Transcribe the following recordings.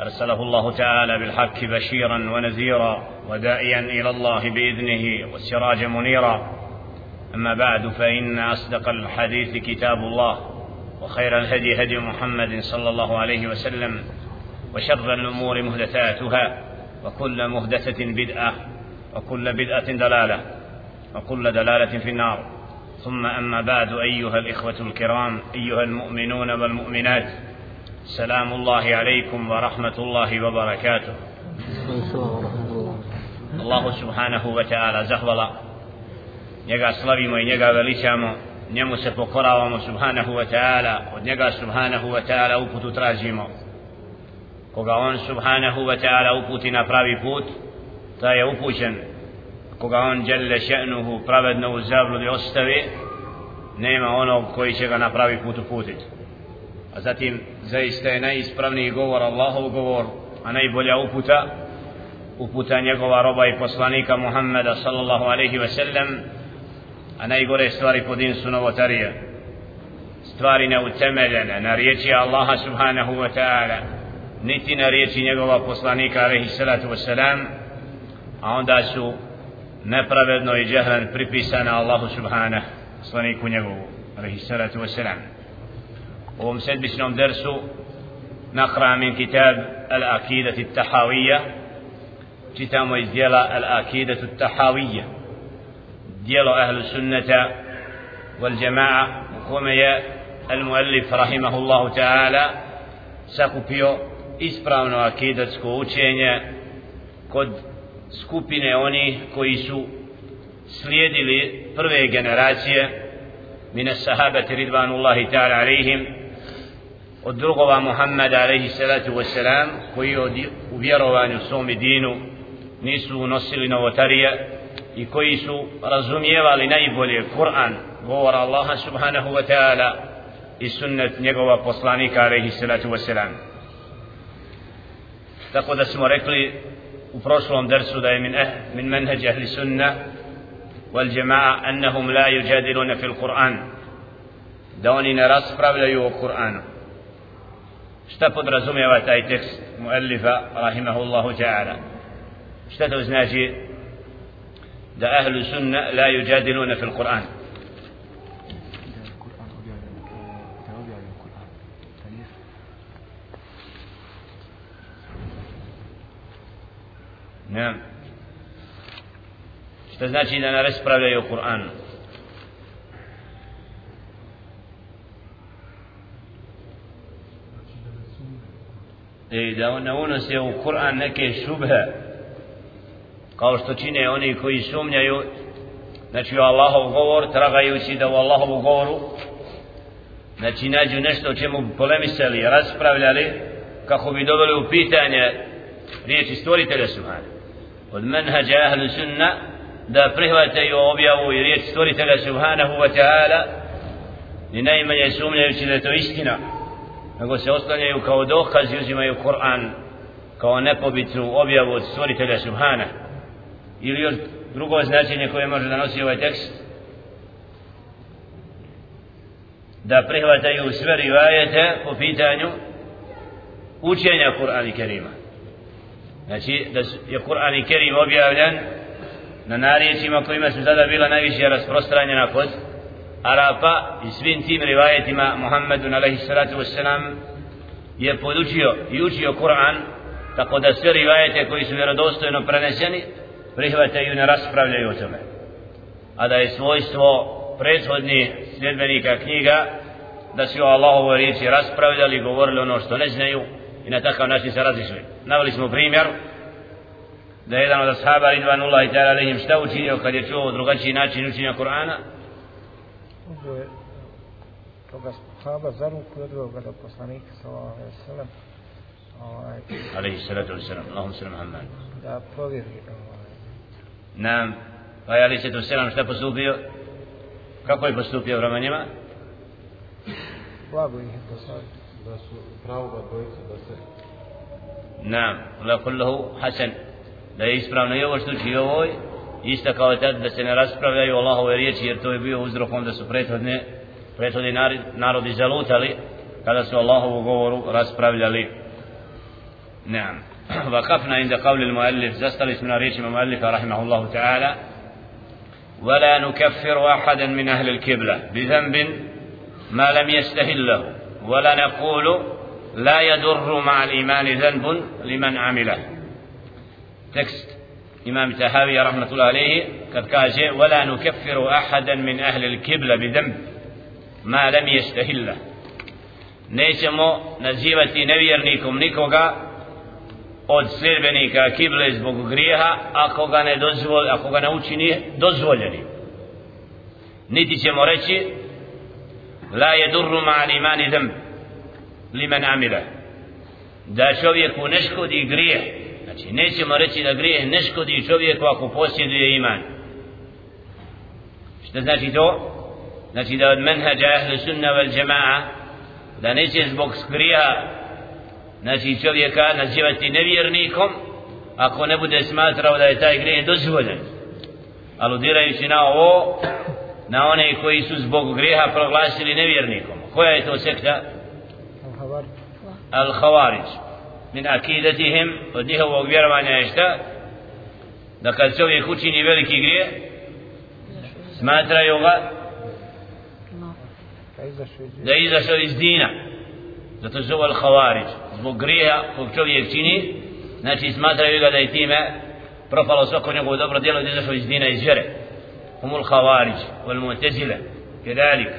أرسله الله تعالى بالحق بشيرا ونذيرا وداعيا إلى الله بإذنه والسراج منيرا. أما بعد فإن أصدق الحديث كتاب الله وخير الهدي هدي محمد صلى الله عليه وسلم وشر الأمور مهدثاتها وكل مهدثة بدعة وكل بدعة دلالة وكل دلالة في النار. ثم أما بعد أيها الإخوة الكرام أيها المؤمنون والمؤمنات سلام الله عليكم ورحمة الله وبركاته الله سبحانه وتعالى زهولا njega slavimo i njega veličamo njemu se pokoravamo subhanahu wa ta'ala od njega subhanahu wa ta'ala uputu tražimo koga on subhanahu wa ta'ala uputi na pravi put ta je upućen koga on djelle še'nuhu pravedno u zabludi ostavi nema onog koji će ga na pravi put uputiti a zatim zaista je najispravniji govor Allahov govor a najbolja uputa uputa njegova roba i poslanika Muhammeda sallallahu alaihi ve sellem a najgore stvari po din su novotarije. Stvari neutemeljene na riječi Allaha subhanahu wa ta'ala niti na riječi njegova poslanika alaihi salatu wa salam a onda su nepravedno i džehran pripisana Allahu subhanahu poslaniku njegovu alaihi salatu wa salam وهم سيدبسنهم درسوا نقرأ من كتاب الأكيدة التحاوية. كتاب ويزيلا الأكيدة التحاوية. ديلو أهل السنة والجماعة. وقومي المؤلف رحمه الله تعالى. سكوبيو إسبرامن أكيدة سكوتشينيا قد skupine oni koji su slijedili prve generacije mine sahabati ridvanullahi ta'ala alaihim od drugova Muhammeda alaihi salatu wasalam koji u vjerovanju svom dinu nisu unosili novotarije i koji su razumijevali najbolje Kur'an govor Allaha subhanahu wa ta'ala i sunnet njegova poslanika alaihi salatu wasalam tako da smo rekli u prošlom dersu da je min, eh, min menheđ ahli sunna wal jama'a annahum la yujadiluna fil Kur'an da oni ne raspravljaju o Kur'anu. اشتقد رزومي وتايتكس مؤلفة رحمه الله تعالى اشتقد ناجي دا أهل السنة لا يجادلون في القرآن نعم اشتقد ناجي دا نرس براوية القرآن نعم i da ne unose u Kur'an neke šube kao što čine oni koji sumnjaju znači u Allahov govor tragajući da u Allahovu govoru znači nađu nešto o čemu bi polemisali raspravljali kako bi doveli u pitanje riječi stvoritelja Subhana. Od menhađa ahlu sunna da prihvataju objavu i riječ stvoritelja Subhanahu wa ta'ala ni najmanje sumnjajući da je to istina nego se oslanjaju kao dokaz i uzimaju Kur'an kao nepobitnu objavu od stvoritelja Subhana. Ili još drugo značenje koje može da nosi ovaj tekst? Da prihvataju sve rivajete po pitanju učenja Kur'ana i Kerima. Znači da je Kur'an i Kerim objavljen na narječima kojima su sada bila najviše rasprostranjena kod Arapa i svim tim rivajetima Muhammedun alaihi salatu wassalam je podučio i učio Kur'an tako da sve rivajete koji su vjerodostojno preneseni prihvataju i ne raspravljaju o tome. A da je svojstvo prethodnih sljedbenika knjiga da su o Allahovoj riječi raspravljali govorili ono što ne znaju i na takav način se razišli. Navali smo primjer da je jedan od ashaba ridvanullahi ta'ala alaihim šta učinio kad je čuo drugačiji način učenja Kur'ana? Uzeo je toga sahaba za ruku i odveo ga do poslanika sallallahu alaihi sallam ovaj, alaihi salatu wa sallam Allahum sallam Muhammad. da provjeri ovaj, nam pa je ali se to selam šta postupio? Kako je postupio prema njima? Blago ih je poslao. Da su pravo ga dvojica da se nam la kulluhu hasan. Da je ispravno i ovo što uči ovoj isto kao tad da se ne raspravljaju Allahove riječi jer to je bio uzrokom da su prethodne prethodni narodi zalutali kada su Allahovu govoru raspravljali نعم وقفنا عند قول المؤلف زستل اسمنا ريش المؤلف رحمه الله تعالى ولا نكفر أحدا من أهل الكبلة بذنب ما لم يستهله ولا نقول لا يضر مع الإيمان ذنب لمن عمله تكست إمام تهاوي رحمة الله عليه قد قال ولا نكفر أحدا من أهل الكبلة بذنب ما لم يستهله nećemo nazivati nevjernikom nikoga od sljedbenika kible zbog grijeha ako ga ne dozvoli, ako ga ne učini dozvoljeni niti ćemo reći la je durru ma imani dhem limen amila da čovjeku ne škodi grijeh znači nećemo reći da grijeh ne škodi čovjeku ako posjeduje iman. Što znači to? Znači da od menhađa ahli sunna vel džema'a da neće zbog skrija znači čovjeka nazivati nevjernikom ako ne bude smatrao da je taj grijeh dozvoljen. Aludirajući na ovo na one koji su zbog grijeha proglasili nevjernikom. Koja je to sekta? al-Khawarij min akidatihim od njihovog vjerovanja je šta? Da kad čovjek učini veliki grije smatraju ga da je izašao iz dina. Zato se zove al-Khawarij. Zbog grija kog čovjek čini znači smatraju ga da je time propalo svako njegovo dobro djelo da izašao iz dina iz vjere. Humul Khawarij wal mutezile kedalik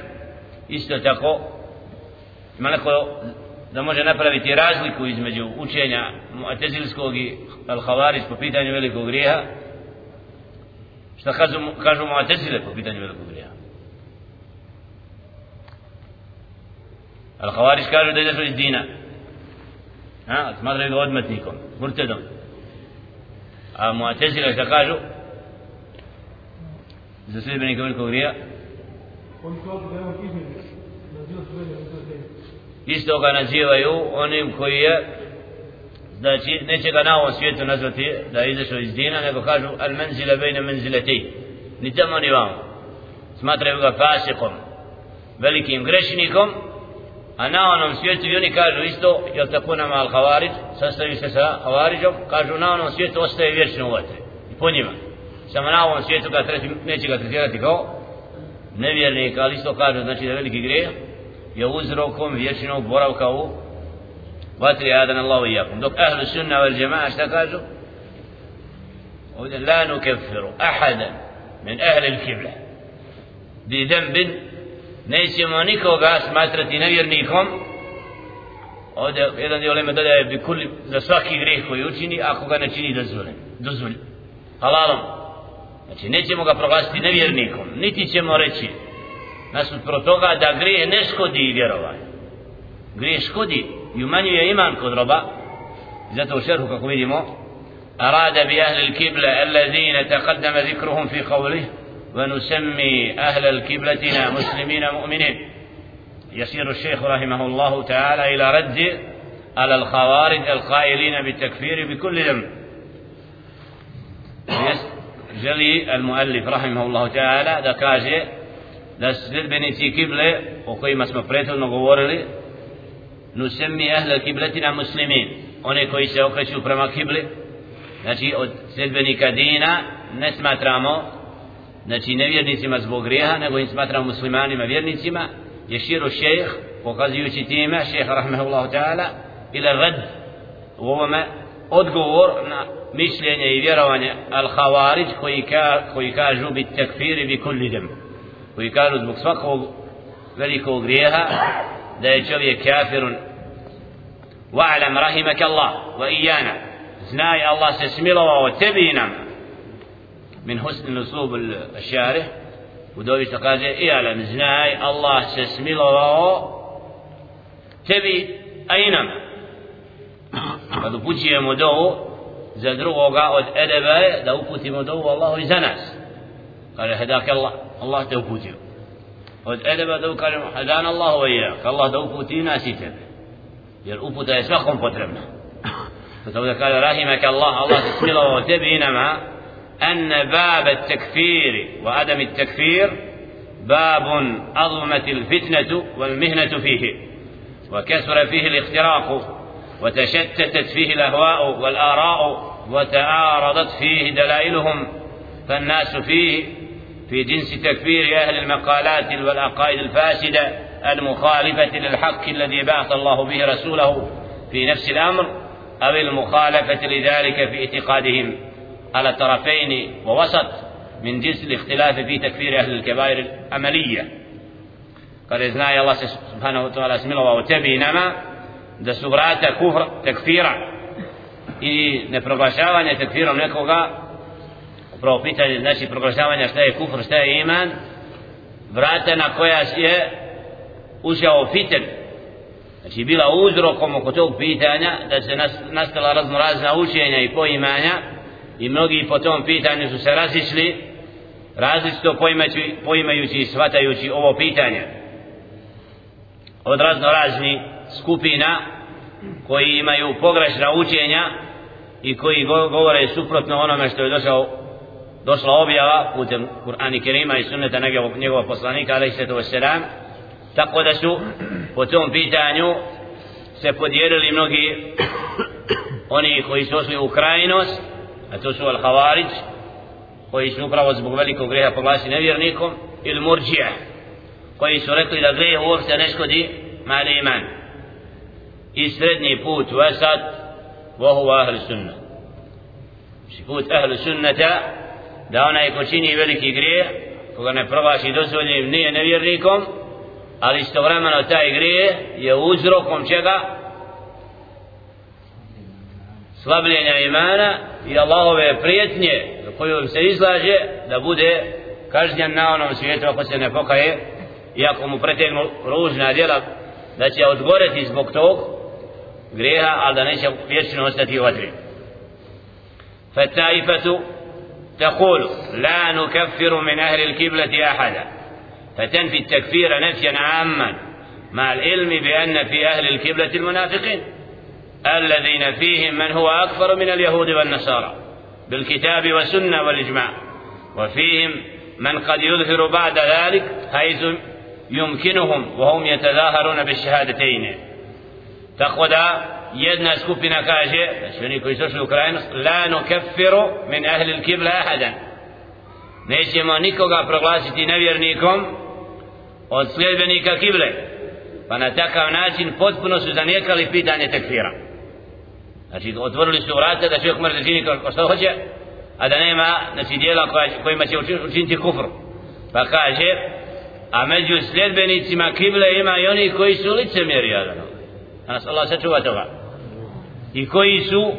isto tako ima neko da može napraviti razliku između učenja Mu'tezilskog i al-Khawarij po pitanju velikog grijeha šta kažu, kažu Mu'tezile po pitanju velikog grijeha Al-Khawarij kažu da izašao iz dina. Ha, smatraju ga odmetnikom, murtedom. A Mu'tezile šta kažu? Za sljedbenika velikog grijeha Oni kažu da je on izmjeni. Isto ga nazivaju onim koji je znači neće ga na ovom svijetu nazvati da je izašao iz dina nego kažu al menzile bejne menzileti ni tamo ni vamo. Smatraju ga fasikom velikim grešnikom a na onom svijetu i oni kažu isto jel tako nama al havarić sastavi se sa havarićom kažu na onom svijetu ostaje vječno u vatri i po njima. Samo na ovom svijetu ga treti, neće ga tretirati kao nevjernik ali isto kažu znači da veliki grijeh. Je uzrokom vječnog boravka u vatri adan Allahu i jakom dok ahlu sunna wal jama'a šta kažu ovdje la nukeffiru ahadan min ahli l-kibla bi dembin nećemo nikoga smatrati nevjernikom ovdje jedan dio lema dodaje bi kuli za svaki greh koji učini ako ga ne čini dozvoljen dozvoljen halalom znači nećemo ga proglasiti nevjernikom niti ćemo reći nasutro toga da greh ne škodi vjerovanje. Greh škodi i umanjuje iman kod roba. Zato u šerhu kako vidimo أراد بأهل الكبلة الذين تقدم ذكرهم في قوله ونسمي أهل الكبلة مسلمين مؤمنين يسير الشيخ رحمه الله تعالى إلى رد على الخوارج القائلين بالتكفير بكل ذنب جلي المؤلف رحمه الله تعالى kaže da sljedbenici kible o kojima smo prethodno govorili nusemi ahle kibletina muslimin one koji se okreću prema kibli. Znači od sljedbenika dina ne smatramo znači nevjernicima zbog grijeha, nego im smatramo muslimanima vjernicima, je širo šejh, pokazujući time, šejh rahmehullahu ta'ala, ila rad u ovome odgovor na mišljenje i vjerovanje al-Hawarić koji, ka, koji kažu bit tekfiri bi kulli kullidem koji kažu zbog svakog velikog grijeha da je čovjek kafirun wa'alam rahimaka Allah wa iyana znaj Allah se smilovao tebi i nama من حسن نصوب الشارح ودوي تقاجة اعلم زناي الله سسمي الله تبي أينما قد بوجي مدو za drugoga od edeba je da uputimo dovu Allahu i za nas قال هداك الله. الله توفوتي. وإذا ذو كان هدانا الله وإياك. الله توفوتي ناسيته يرؤوف تيسخم فترمنا فتوذا قال رحمك الله. الله تسميله وتبينما أن باب التكفير وعدم التكفير باب أظلمت الفتنة والمهنة فيه. وكثر فيه الاختراق. وتشتتت فيه الأهواء والآراء. وتعارضت فيه دلائلهم. فالناس فيه في جنس تكفير أهل المقالات والعقائد الفاسدة المخالفة للحق الذي بعث الله به رسوله في نفس الأمر أو المخالفة لذلك في اعتقادهم على طرفين ووسط من جنس الاختلاف في تكفير أهل الكبائر العملية. قال إذن الله سبحانه وتعالى سميله وتبي نما da su vrata kufra, tekfira i neproglašavanja tekfirom nekoga upravo pitanje znači proglašavanja šta je kufr, šta je iman vrata na koja je ušao fiten znači bila uzrokom oko tog pitanja da se nastala raznorazna učenja i poimanja i mnogi po tom pitanju su se razišli različito poimajući, poimajući i shvatajući ovo pitanje. Od raznorazni skupina koji imaju pogrešna učenja i koji govore suprotno onome što je došao došla objava putem Kur'ana Kerima i sunneta njegovog, njegovog poslanika alaih se wasalam selam tako da su po tom pitanju se podijelili mnogi oni koji su ošli u krajnost a to su al-Havarić koji su upravo zbog velikog greha poglasi nevjernikom ili murđija koji su rekli da greh uopšte ne škodi mali iman. I srednji put vesat vohu ahli sunna. Znači, put ahli sunnata da onaj ko čini veliki grije koga ne proglasi dozvoljenim nije nevjernikom ali istovremeno taj grije je uzrokom čega slabljenja imana i Allahove prijetnje koju se izlaže da bude kažnjen na onom svijetu ako se ne pokaje i ako mu pretegnu ružna djela da će odgoreti zbog tog grijeha ali da neće vječno ostati u vatri فالتائفة تقول لا نكفر من أهل الكبلة أحدا. فتنفي التكفير نفيا عاما مع العلم بأن في أهل الكبلة المنافقين. الذين فيهم من هو أكثر من اليهود والنصارى بالكتاب والسنة والإجماع. وفيهم من قد يظهر بعد ذلك حيث يمكنهم وهم يتظاهرون بالشهادتين. تقوى jedna skupina kaže znači oni koji su došli u krajnost la nukeffiru min ahli al-kibla ahadan nećemo nikoga proglasiti nevjernikom od sljedbenika kible pa na takav način potpuno su zanijekali pitanje tekfira znači otvorili su vrata da čovjek mrze čini kao što hoće a da nema znači dijela koja, kojima će učiniti kufr pa kaže a među sljedbenicima kible ima i oni koji su licemjeri Adano. A nas Allah sačuva toga i koji su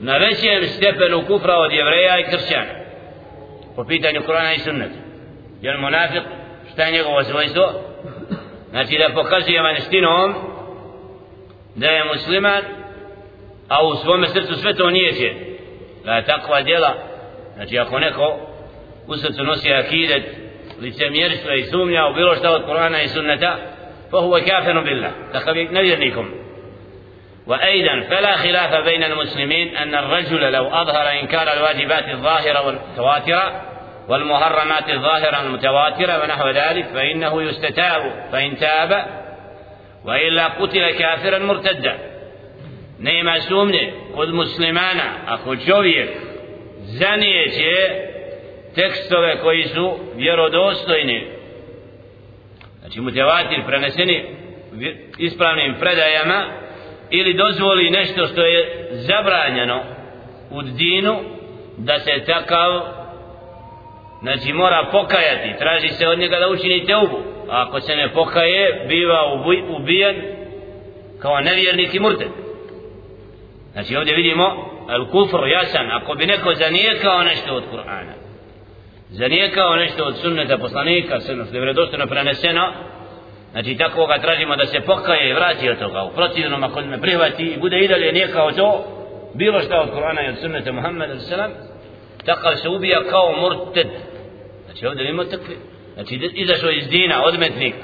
na većem stepenu kufra od jevreja i kršćana po pitanju Kur'ana i sunnata jer monafik šta je njegovo svojstvo? Znači da pokazuje vanštinom da je musliman a u svome srcu sve to nije će da je takva djela znači ako neko u srcu nosi akidet licemjerstva i sumnja u bilo šta od Kur'ana i sunnata fa huve kafenu billah takav je nevjernikom. وأيضا فلا خلاف بين المسلمين أن الرجل لو أظهر إنكار الواجبات الظاهرة والمتواترة والمحرمات الظاهرة المتواترة ونحو ذلك فإنه يستتاب فإن تاب وإلا قتل كافرا مرتدا. نيما سومني قد مسلمانا. أخو čovjek zanijeće tekstove koji su vjerodostojni znači mutevatir preneseni ispravnim predajama ili dozvoli nešto što je zabranjeno u dinu da se takav znači mora pokajati. Traži se od njega da učini teubu. A ako se ne pokaje biva ubijen kao nevjernik i murted. Znači ovdje vidimo al kufr jasan. Ako bi neko zanijekao nešto od Kur'ana zanijekao nešto od sunneta poslanika sunnet je vredostojno preneseno znači tako ga tražimo da se pokaje i vrati od toga u protivnom ako me prihvati i bude i dalje nijekao to bilo šta od Kur'ana i od sunneta Muhammeda sallam takav se ubija kao murted znači ovdje ima takvi znači izašao iz dina odmetnik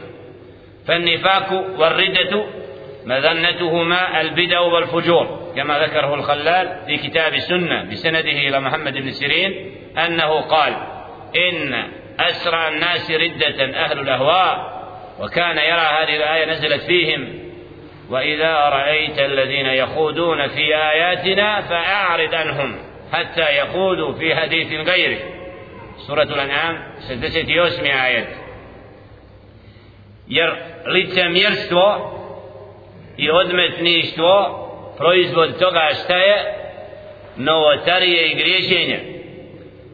فالنفاق والردة مذنتهما البدع والفجور كما ذكره الخلال في كتاب السنة بسنده إلى محمد بن سيرين أنه قال إن أسرع الناس ردة أهل الأهواء وكان يرى هذه الآية نزلت فيهم وإذا رأيت الذين يخوضون في آياتنا فأعرض عنهم حتى يخوضوا في حديث غيره سورة الأنعام سدست يوسمي آيات jer licemjerstvo i odmetništvo proizvod toga šta je novotarije i griješenje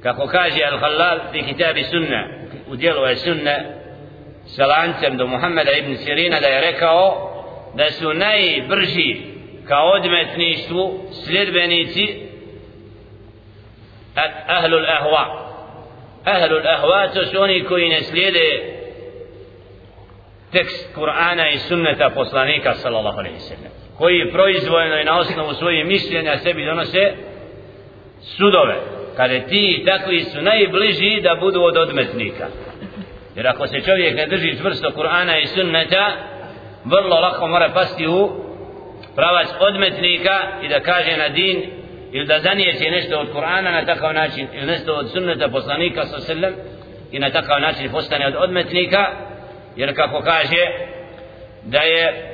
kako kaže Al-Halal fi kitabi sunna u dijelu je sunna sa lancem do Muhammeda ibn Sirina da je rekao da su najbrži ka odmetništvu sljedbenici ahlul ahva ahlul ahva to su oni koji ne slijede tekst Kur'ana i sunneta poslanika sallallahu alaihi sallam koji proizvojeno i na osnovu svojih mišljenja sebi donose sudove kada ti takvi su najbliži da budu od odmetnika. Jer ako se čovjek ne drži čvrsto Kur'ana i sunneta vrlo lako mora pasti u pravac odmetnika i da kaže na din ili da zanijeće nešto od Kur'ana na takav način ili nešto od sunneta poslanika sallam i na takav način postane od odmetnika jer kako kaže da je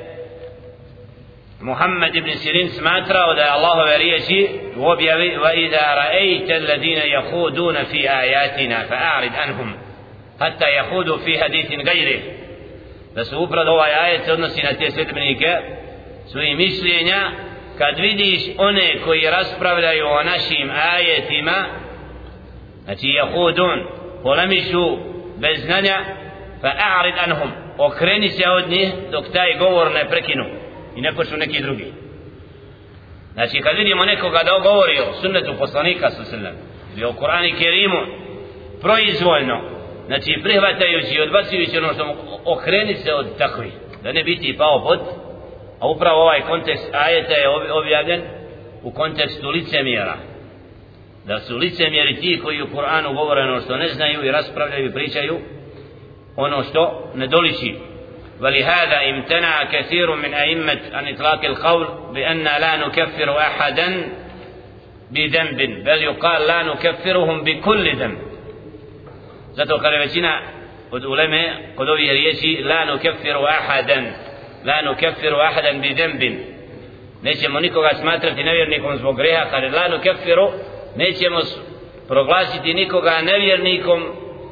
Muhammed ibn Sirin smatrao da je Allahove riječi u objavi وَإِذَا رَأَيْتَ الَّذِينَ يَخُودُونَ فِي آيَاتِنَا فَأَعْرِدْ أَنْهُمْ حتى يخوضوا في حديث غيره بس أبرد هو آية تنسي نتي سيدمنيك سوي مشلين kad vidiš one koji raspravljaju o našim ajetima znači jehudun polemišu bez znanja fa a'rid anhum okreni se od njih dok taj govor ne prekinu i ne počnu neki drugi. Znači kad vidimo nekoga da govori o sunnetu poslanika sallallahu sa sallam ili o Kur'an Kerimu proizvoljno znači prihvatajući i odbacujući ono što mu okreni se od takvih da ne biti pao pod a upravo ovaj kontekst ajeta je objavljen u kontekstu licemjera da su licemjeri ti koji u Kur'anu govore ono što ne znaju i raspravljaju i pričaju ono što ne doliči ولهذا امتنع كثير من أئمة عن إطلاق القول بأن لا نكفر أحدا بذنب بل يقال لا نكفرهم بكل ذنب zato kada većina od uleme kod ovih riječi la nukeffiru ahadan la nukeffiru ahadan bi dembin nećemo nikoga smatrati nevjernikom zbog greha kada la nukeffiru nećemo proglasiti nikoga nevjernikom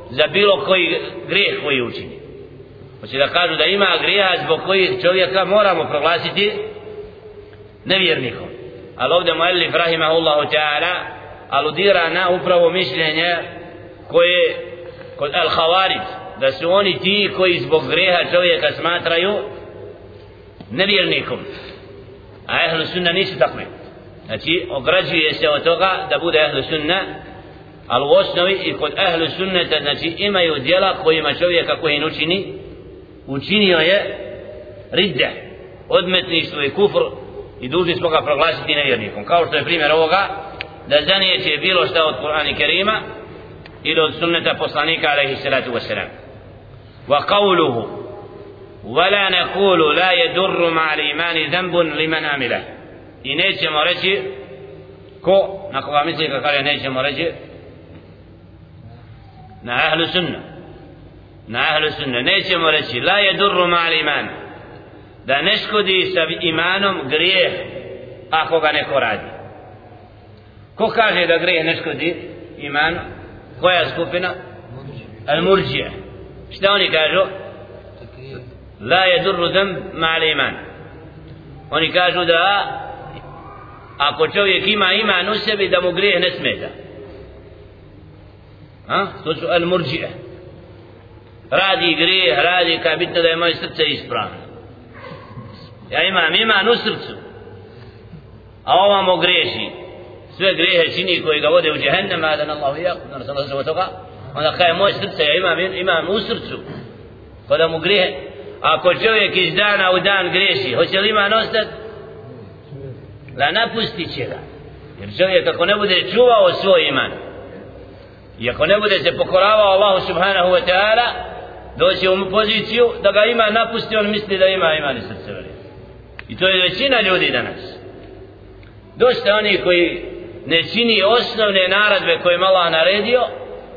za bilo koji grijeh koji učini. Hoće da kažu da ima grijeha zbog kojih čovjeka moramo proglasiti nevjernikom. Ali ovdje Muallif Rahimahullahu Ta'ala aludira na upravo mišljenje koje kod al Khawarij da su oni ti koji zbog greha čovjeka smatraju nevjernikom. A ehlu sunna nisu takvi. Znači ograđuje se od toga da bude ehlu sunna ali u osnovi i kod ehlu sunneta znači imaju djela kojima čovjeka koji učini učinio je ridde odmetništvo i kufr i dužni smo ga proglasiti nevjernikom. Kao što je primjer ovoga da zanijeće bilo šta od Kur'ana Kerima إلى سنة فصانيك عليه الصلاة والسلام. وقوله ولا نقول لا يدر مع الإيمان ذنب لمن عمله. إنيج مرجع كو نقوى مثلك قال إنيج مرجع نا أهل سنة نا أهل سنة إنيج مرجع لا يدر مع الإيمان. دا نشكدي سب إيمانهم قريه. أخوك نكو رادي. كو كاهي دا قريه نشكدي إيمانهم koja skupina? Al-Murđije. šta oni kažu? La je durru dam ma iman. Oni kažu da ako čovjek ima iman u sebi da mu grijeh ne smeta. Ha? to su al murđije radi grijeh, radi kad bitno da je moje srce ispravno. Ja imam iman u srcu a ovamo greši sve grijehe čini koji ga vode u džehennem a da na Allahu jak na sam Allah toga onda kada je moje srce ja imam, imam u srcu kada mu grijehe ako čovjek iz dana u dan greši hoće li iman ostati da napustit će ga. Jer čovjek ako ne bude čuvao svoj iman i ako ne bude se pokoravao Allahu subhanahu wa ta'ala doći u poziciju da ga ima napusti on misli da ima imani srce i to je većina ljudi danas. Dosta oni koji ne čini osnovne naradbe koje je Allah naredio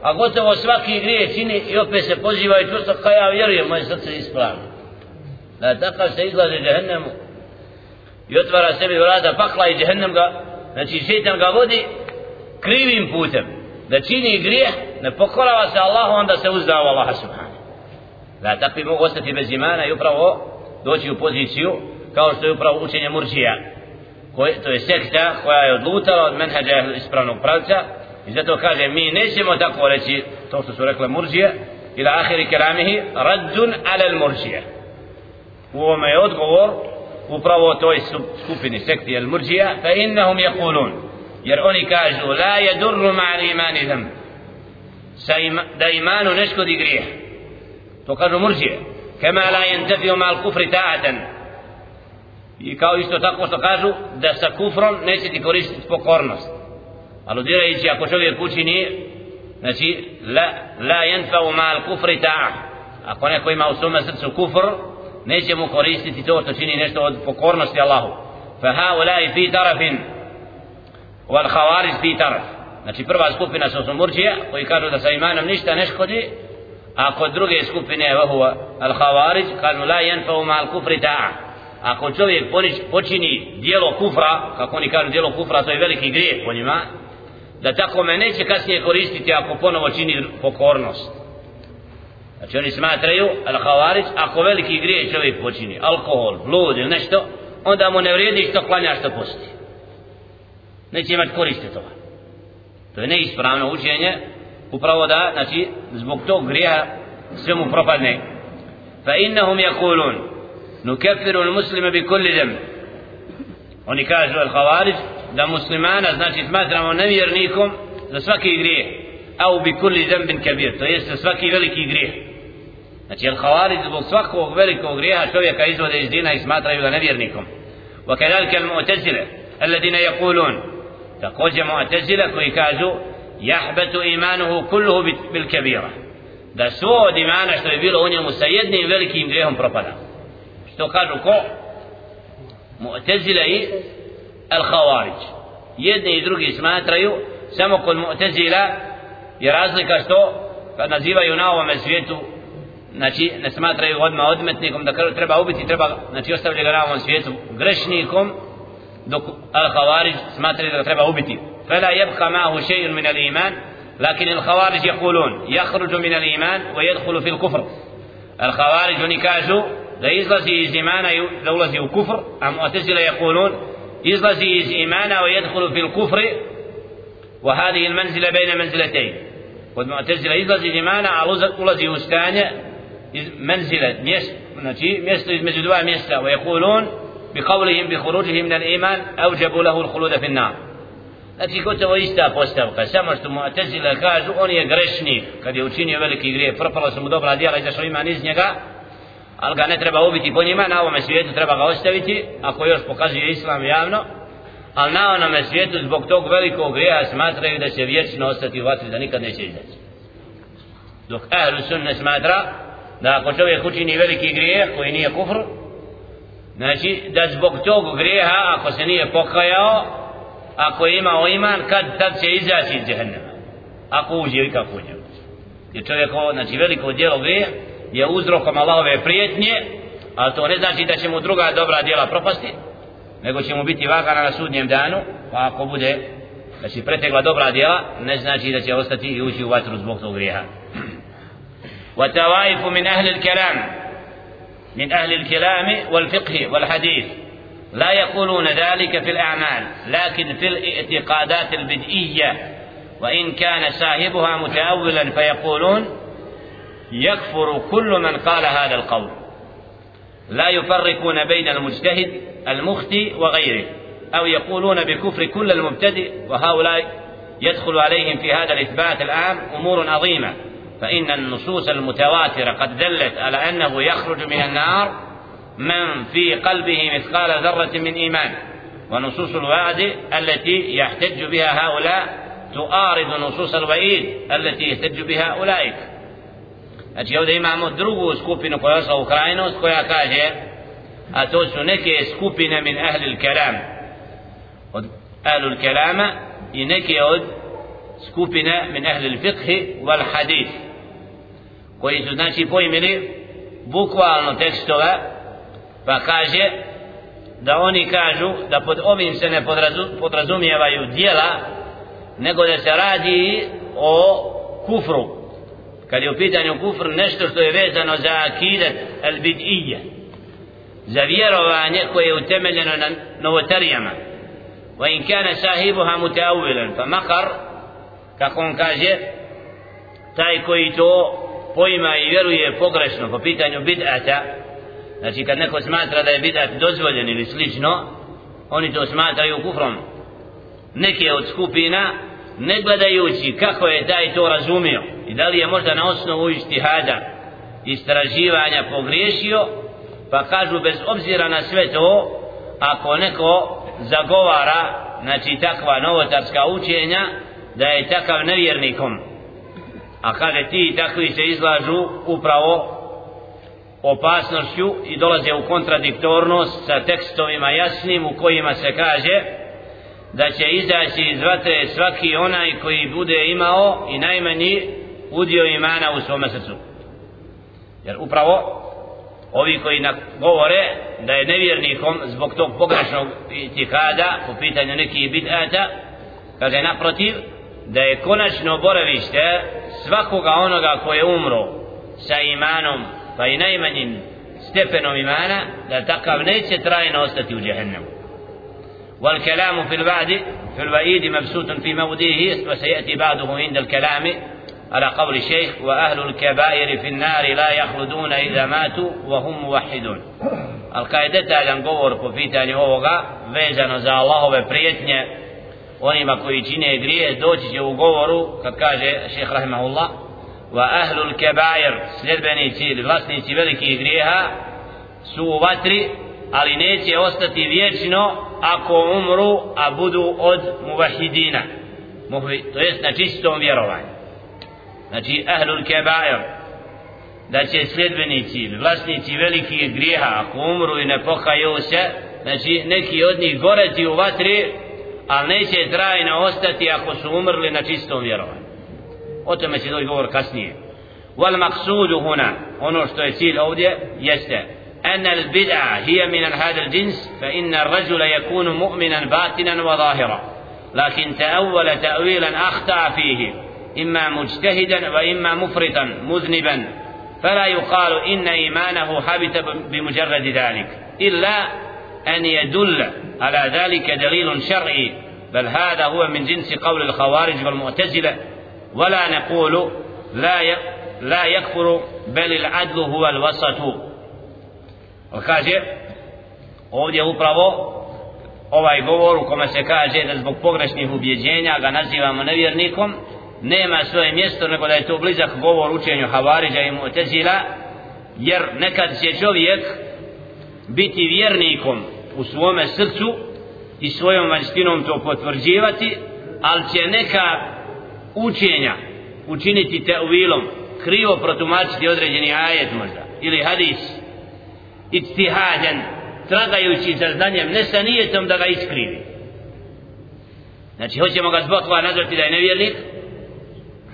a gotovo svaki grije čini i opet se poziva i čusto kao ja vjerujem moje srce ispravno. Da takav se izlazi džehennemu i otvara sebi vrata pakla i džehennem ga znači šeitan ga vodi krivim putem. Da čini grijeh ne pokorava se Allahu onda se uzda u Allaha subhanahu. Da takvi mogu ostati bez imana i upravo doći u poziciju kao što je upravo učenje murđija koje, to je sekta koja je odlutala od menheđa ispravnog pravca i zato kaže mi nećemo tako reći to što su rekle murđije ila ahiri keramihi raddun ala murđije u ovome je odgovor upravo toj skupini sekti al murđija fa innahum yakulun jer oni kažu la yadurru ma'al imani dham da imanu ne škodi grijeh to kažu murđije kama la yantafiu ma'al kufri ta'atan i kao isto tako što kažu da sa kufrom neće ti koristiti pokornost. Aludirajući ako čovjek učini znači la, la yanfa'u ma'al kufri ta'a ako neko ima u svome srcu kufr neće mu koristiti to što čini nešto od pokornosti Allahu. Fa haulai fi tarafin wal khawarij fi taraf. Znači prva skupina su sumurđija koji kažu da sa imanom ništa ne škodi a kod druge skupine vahuva al khawarij kažu la yanfa'u ma'al kufri ta'a ako čovjek počini dijelo kufra kako oni kažu dijelo kufra to je veliki grijeh po njima da tako me neće kasnije koristiti ako ponovo čini pokornost. Znači oni smatraju al-Havarić, ako veliki grijeh čovjek počini alkohol, blud ili nešto onda mu ne vrijedi što klanja što posti. Neće imati koriste toga. To je neispravno učenje upravo da znači zbog tog grija sve mu propadne. Fa innahum yakulun. Muslima bi kulli dam oni kažu al khavarić da muslimana znači smatramo nevjernikom za svaki grijeh au bi kulli zambin kabir to jest za svaki veliki grijeh znači al khawarij zbog svakog velikog grijeha čovjeka izvode iz dina i smatraju ga nevjernikom wa kadalika al mu'tazila alladina yaqulun takođe mu'tazila koji kažu yahbatu imanuhu kulluhu bil kabira da svo od imana što je bilo u njemu sa jednim velikim grijehom propada što kažu ko mu'tazila i al-Khawarij. Jedni i drugi smatraju samo kod Mu'tazila je razlika što kad nazivaju na ovome svijetu znači ne smatraju odmah odmetnikom da treba ubiti treba znači ostavljaju ga na ovom svijetu grešnikom dok al-Khawarij smatraju da ga treba ubiti فلا يبقى معه شيء من الإيمان لكن الخوارج يقولون يخرج من الإيمان ويدخل في الكفر الخوارج نكاجوا لا لإزلسي إيمان دولة وكفر المعتزلة يقولون يزلسي إيمان ويدخل في الكفر وهذه المنزلة بين منزلتين والمعتزلة يزلسي إيمان ulazi u stanje منزلة znači mjesto između dva mjesta ويقولون بقولهم بخروجه من الإيمان أوجبوا له الخلود في النار Znači gotovo ista postavka, samo što mu Atezila kažu on je grešnik, kad je učinio veliki grijeh, propala su mu dobra djela, izašao iman iz njega, ali ga ne treba ubiti po njima, na ovome svijetu treba ga ostaviti, ako još pokazuje islam javno, ali na onome svijetu zbog tog velikog grija smatraju da će vječno ostati u vatri, da nikad neće izaći. Dok Ahlu Sunne smatra da ako čovjek učini veliki grijeh koji nije kufr, znači da zbog tog grijeha ako se nije pokajao, ako je imao iman, kad tad će izaći iz džehennema. Ako uđe i kako uđe. Jer čovjek ovo, znači veliko djelo grijeha, je uzrokom Allahove prijetnje, ali to ne znači da će mu druga dobra djela propasti, nego će mu biti vagana na sudnjem danu, pa ako bude će pretegla dobra djela, ne znači da će ostati i ući u vatru zbog tog grijeha. وتوائف من أهل الكلام من أهل الكلام والفقه والحديث لا يقولون ذلك في الأعمال لكن في الاعتقادات البدئية وإن كان صاحبها متأولا فيقولون يكفر كل من قال هذا القول. لا يفرقون بين المجتهد المفتي وغيره أو يقولون بكفر كل المبتدئ وهؤلاء يدخل عليهم في هذا الإثبات العام أمور عظيمة. فإن النصوص المتواترة قد دلت على أنه يخرج من النار من في قلبه مثقال ذرة من إيمان. ونصوص الوعد التي يحتج بها هؤلاء تعارض نصوص الوعيد التي يحتج بها أولئك. Znači ovdje imamo drugu skupinu koja je u krajnost koja kaže a to su neke skupine min ahli kelam. Od ahli kelama i neke od skupine min ahli fiqhi wal hadith koji su znači pojmili bukvalno tekstova pa kaže da oni kažu da pod ovim se ne podrazumijevaju dijela nego da se radi o kufru kad je u pitanju kufr nešto što je vezano za akidat al bid'ije za vjerovanje koje je utemeljeno na novotarijama. Wa in kana sahibuha mutaawilan fa makar kako on kaže taj koji to pojma i vjeruje pogrešno po pitanju bid'ata znači kad neko smatra da je bid'at dozvoljen ili slično oni to smatraju kufrom. Neke od skupina ne gledajući kako je taj to razumio i da li je možda na osnovu istihada istraživanja pogriješio pa kažu bez obzira na sve to ako neko zagovara znači takva novotarska učenja da je takav nevjernikom. A kaže ti takvi se izlažu upravo opasnošću i dolaze u kontradiktornost sa tekstovima jasnim u kojima se kaže da će izaći iz vatre svaki onaj koji bude imao i najmanji udio imana u svom srcu jer upravo ovi koji govore da je nevjernikom zbog tog pogrešnog itikada po pitanju nekih bid'ata kaže naprotiv da je konačno boravište svakoga onoga koje je umro sa imanom pa i najmanjim stepenom imana da takav neće trajno ostati u džehennemu والكلام في الوعد في الوعيد مبسوط في موضعه وسيأتي بعده عند الكلام على قول الشيخ وأهل الكبائر في النار لا يخلدون إذا ماتوا وهم موحدون القاعدة تعلم قور كفيتا لهوغا vezano za Allahove prijetnje onima koji čine grije doći će u govoru kad kaže šeheh rahimahullah wa ahlul kebair sljedbenici ili vlasnici velikih grijeha su u vatri ali neće ostati vječno ako umru a budu od muvahidina to jest na čistom vjerovanju Znači ahlul kebair da će sljedbenici vlasnici velikih grijeha ako umru i ne pokaju se znači neki od njih goreti u vatri ali neće trajno ostati ako su umrli na čistom vjerovanju o tome će doći govor kasnije wal maksudu huna ono što je cilj ovdje jeste أن البدعة هي من هذا الجنس فإن الرجل يكون مؤمنا باطنا وظاهرا لكن تأول تأويلا أخطأ فيه إما مجتهدا وإما مفرطا مذنبا. فلا يقال إن إيمانه حبت بمجرد ذلك إلا أن يدل على ذلك دليل شرعي. بل هذا هو من جنس قول الخوارج والمعتزلة. ولا نقول لا لا يكفر بل العدل هو الوسط. Kaže? Ovdje upravo ovaj govor u kome se kaže da zbog pogrešnih ubjeđenja ga nazivamo nevjernikom nema svoje mjesto nego da je to blizak govor učenju Havariđa i Mu'tezila jer nekad će čovjek biti vjernikom u svome srcu i svojom vanjstinom to potvrđivati ali će neka učenja učiniti te uvilom krivo protumačiti određeni ajet možda ili hadis ijtihadan tragajući za znanjem ne sa nijetom da ga iskrivi znači hoćemo ga zbog toga nazvati da je nevjernik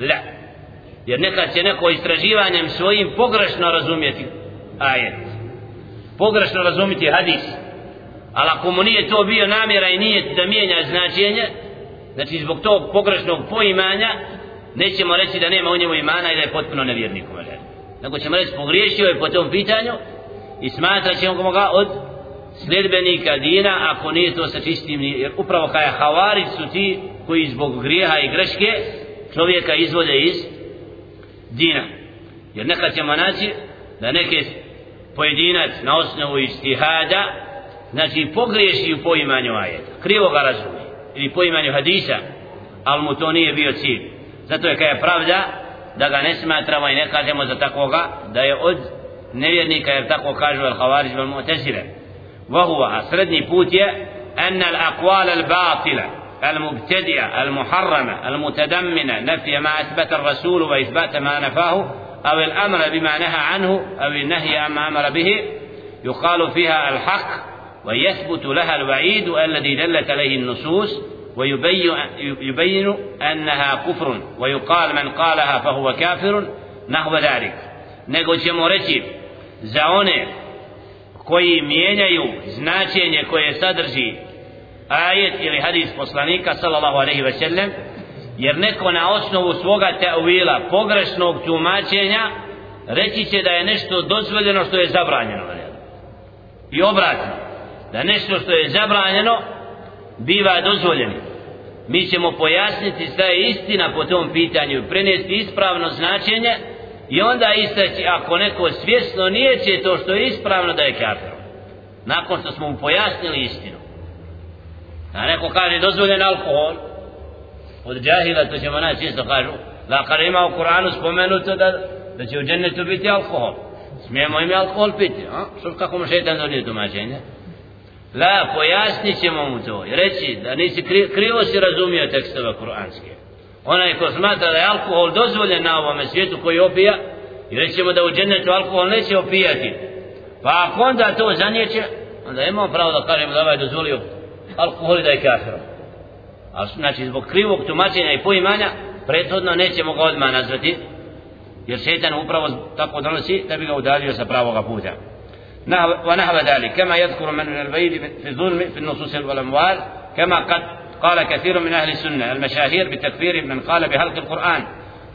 la. Jer nekad će neko istraživanjem svojim pogrešno razumjeti ajet. Pogrešno razumjeti hadis. Ali ako mu nije to bio namjera i nije da mijenja značenje znači zbog tog pogrešnog poimanja nećemo reći da nema u njemu imana i da je potpuno nevjernik nego ćemo reći pogriješio je po tom pitanju i smatrat ćemo ga od sljedbenika dina ako nije to sa čistim jer upravo kada havari su ti koji zbog grijeha i greške čovjeka izvode iz dina jer nekad ćemo naći da neke pojedinac na osnovu istihada znači pogriješi u poimanju ajeta krivo ga razumije ili poimanju hadisa ali mu to nije bio cilj zato je kada je pravda da ga ne smatramo i ne kažemo za takvoga da je od nevjernika jer tako kažu al-Havarij wal Mu'tazila. Wa huwa srednji put je أن الأقوال الباطلة المبتدئة المحرمة المتدمنة نفي ما أثبت الرسول وإثبات ما نفاه أو الأمر بما نهى عنه أو النهي عما أمر به يقال فيها الحق ويثبت لها الوعيد الذي دلت عليه النصوص ويبين يبين أنها كفر ويقال من قالها فهو كافر نحو ذلك. nego ćemo one koji mijenjaju značenje koje sadrži ajet ili hadis poslanika sallallahu alaihi ve sellem jer neko na osnovu svoga teovila pogrešnog tumačenja reći će da je nešto dozvoljeno što je zabranjeno i obratno da nešto što je zabranjeno biva dozvoljeno. Mi ćemo pojasniti šta je istina po tom pitanju prenesti ispravno značenje i onda istaći ako neko svjesno nije će to što je ispravno da je kafir. Nakon što smo mu pojasnili istinu a neko kaže dozvoljen alkohol od džahila to ćemo naći isto kažu da ima u Kur'anu spomenuto da, da će u džennetu biti alkohol smijemo im alkohol piti a? što kako mu šeitan donio tumačenje La, pojasnit ćemo mu to i reći da nisi kri, krivo si razumio tekstove kuranske. Onaj ko smatra da je alkohol dozvoljen na ovome svijetu koji opija, i rećemo da u džennetu alkohol neće opijati. Pa ako onda to zanjeće, onda imamo pravo da kažemo da ovaj dozvolio alkohol i da je kafir. Ali znači zbog krivog tumačenja i poimanja, prethodno nećemo ga odmah nazvati, jer šetan upravo tako donosi da bi ga udalio sa pravoga puta. ونحو ذلك كما يذكر من البيد في الظلم في النصوص والأموال كما قد قال كثير من أهل السنة المشاهير بتكفير من قال بهلك القرآن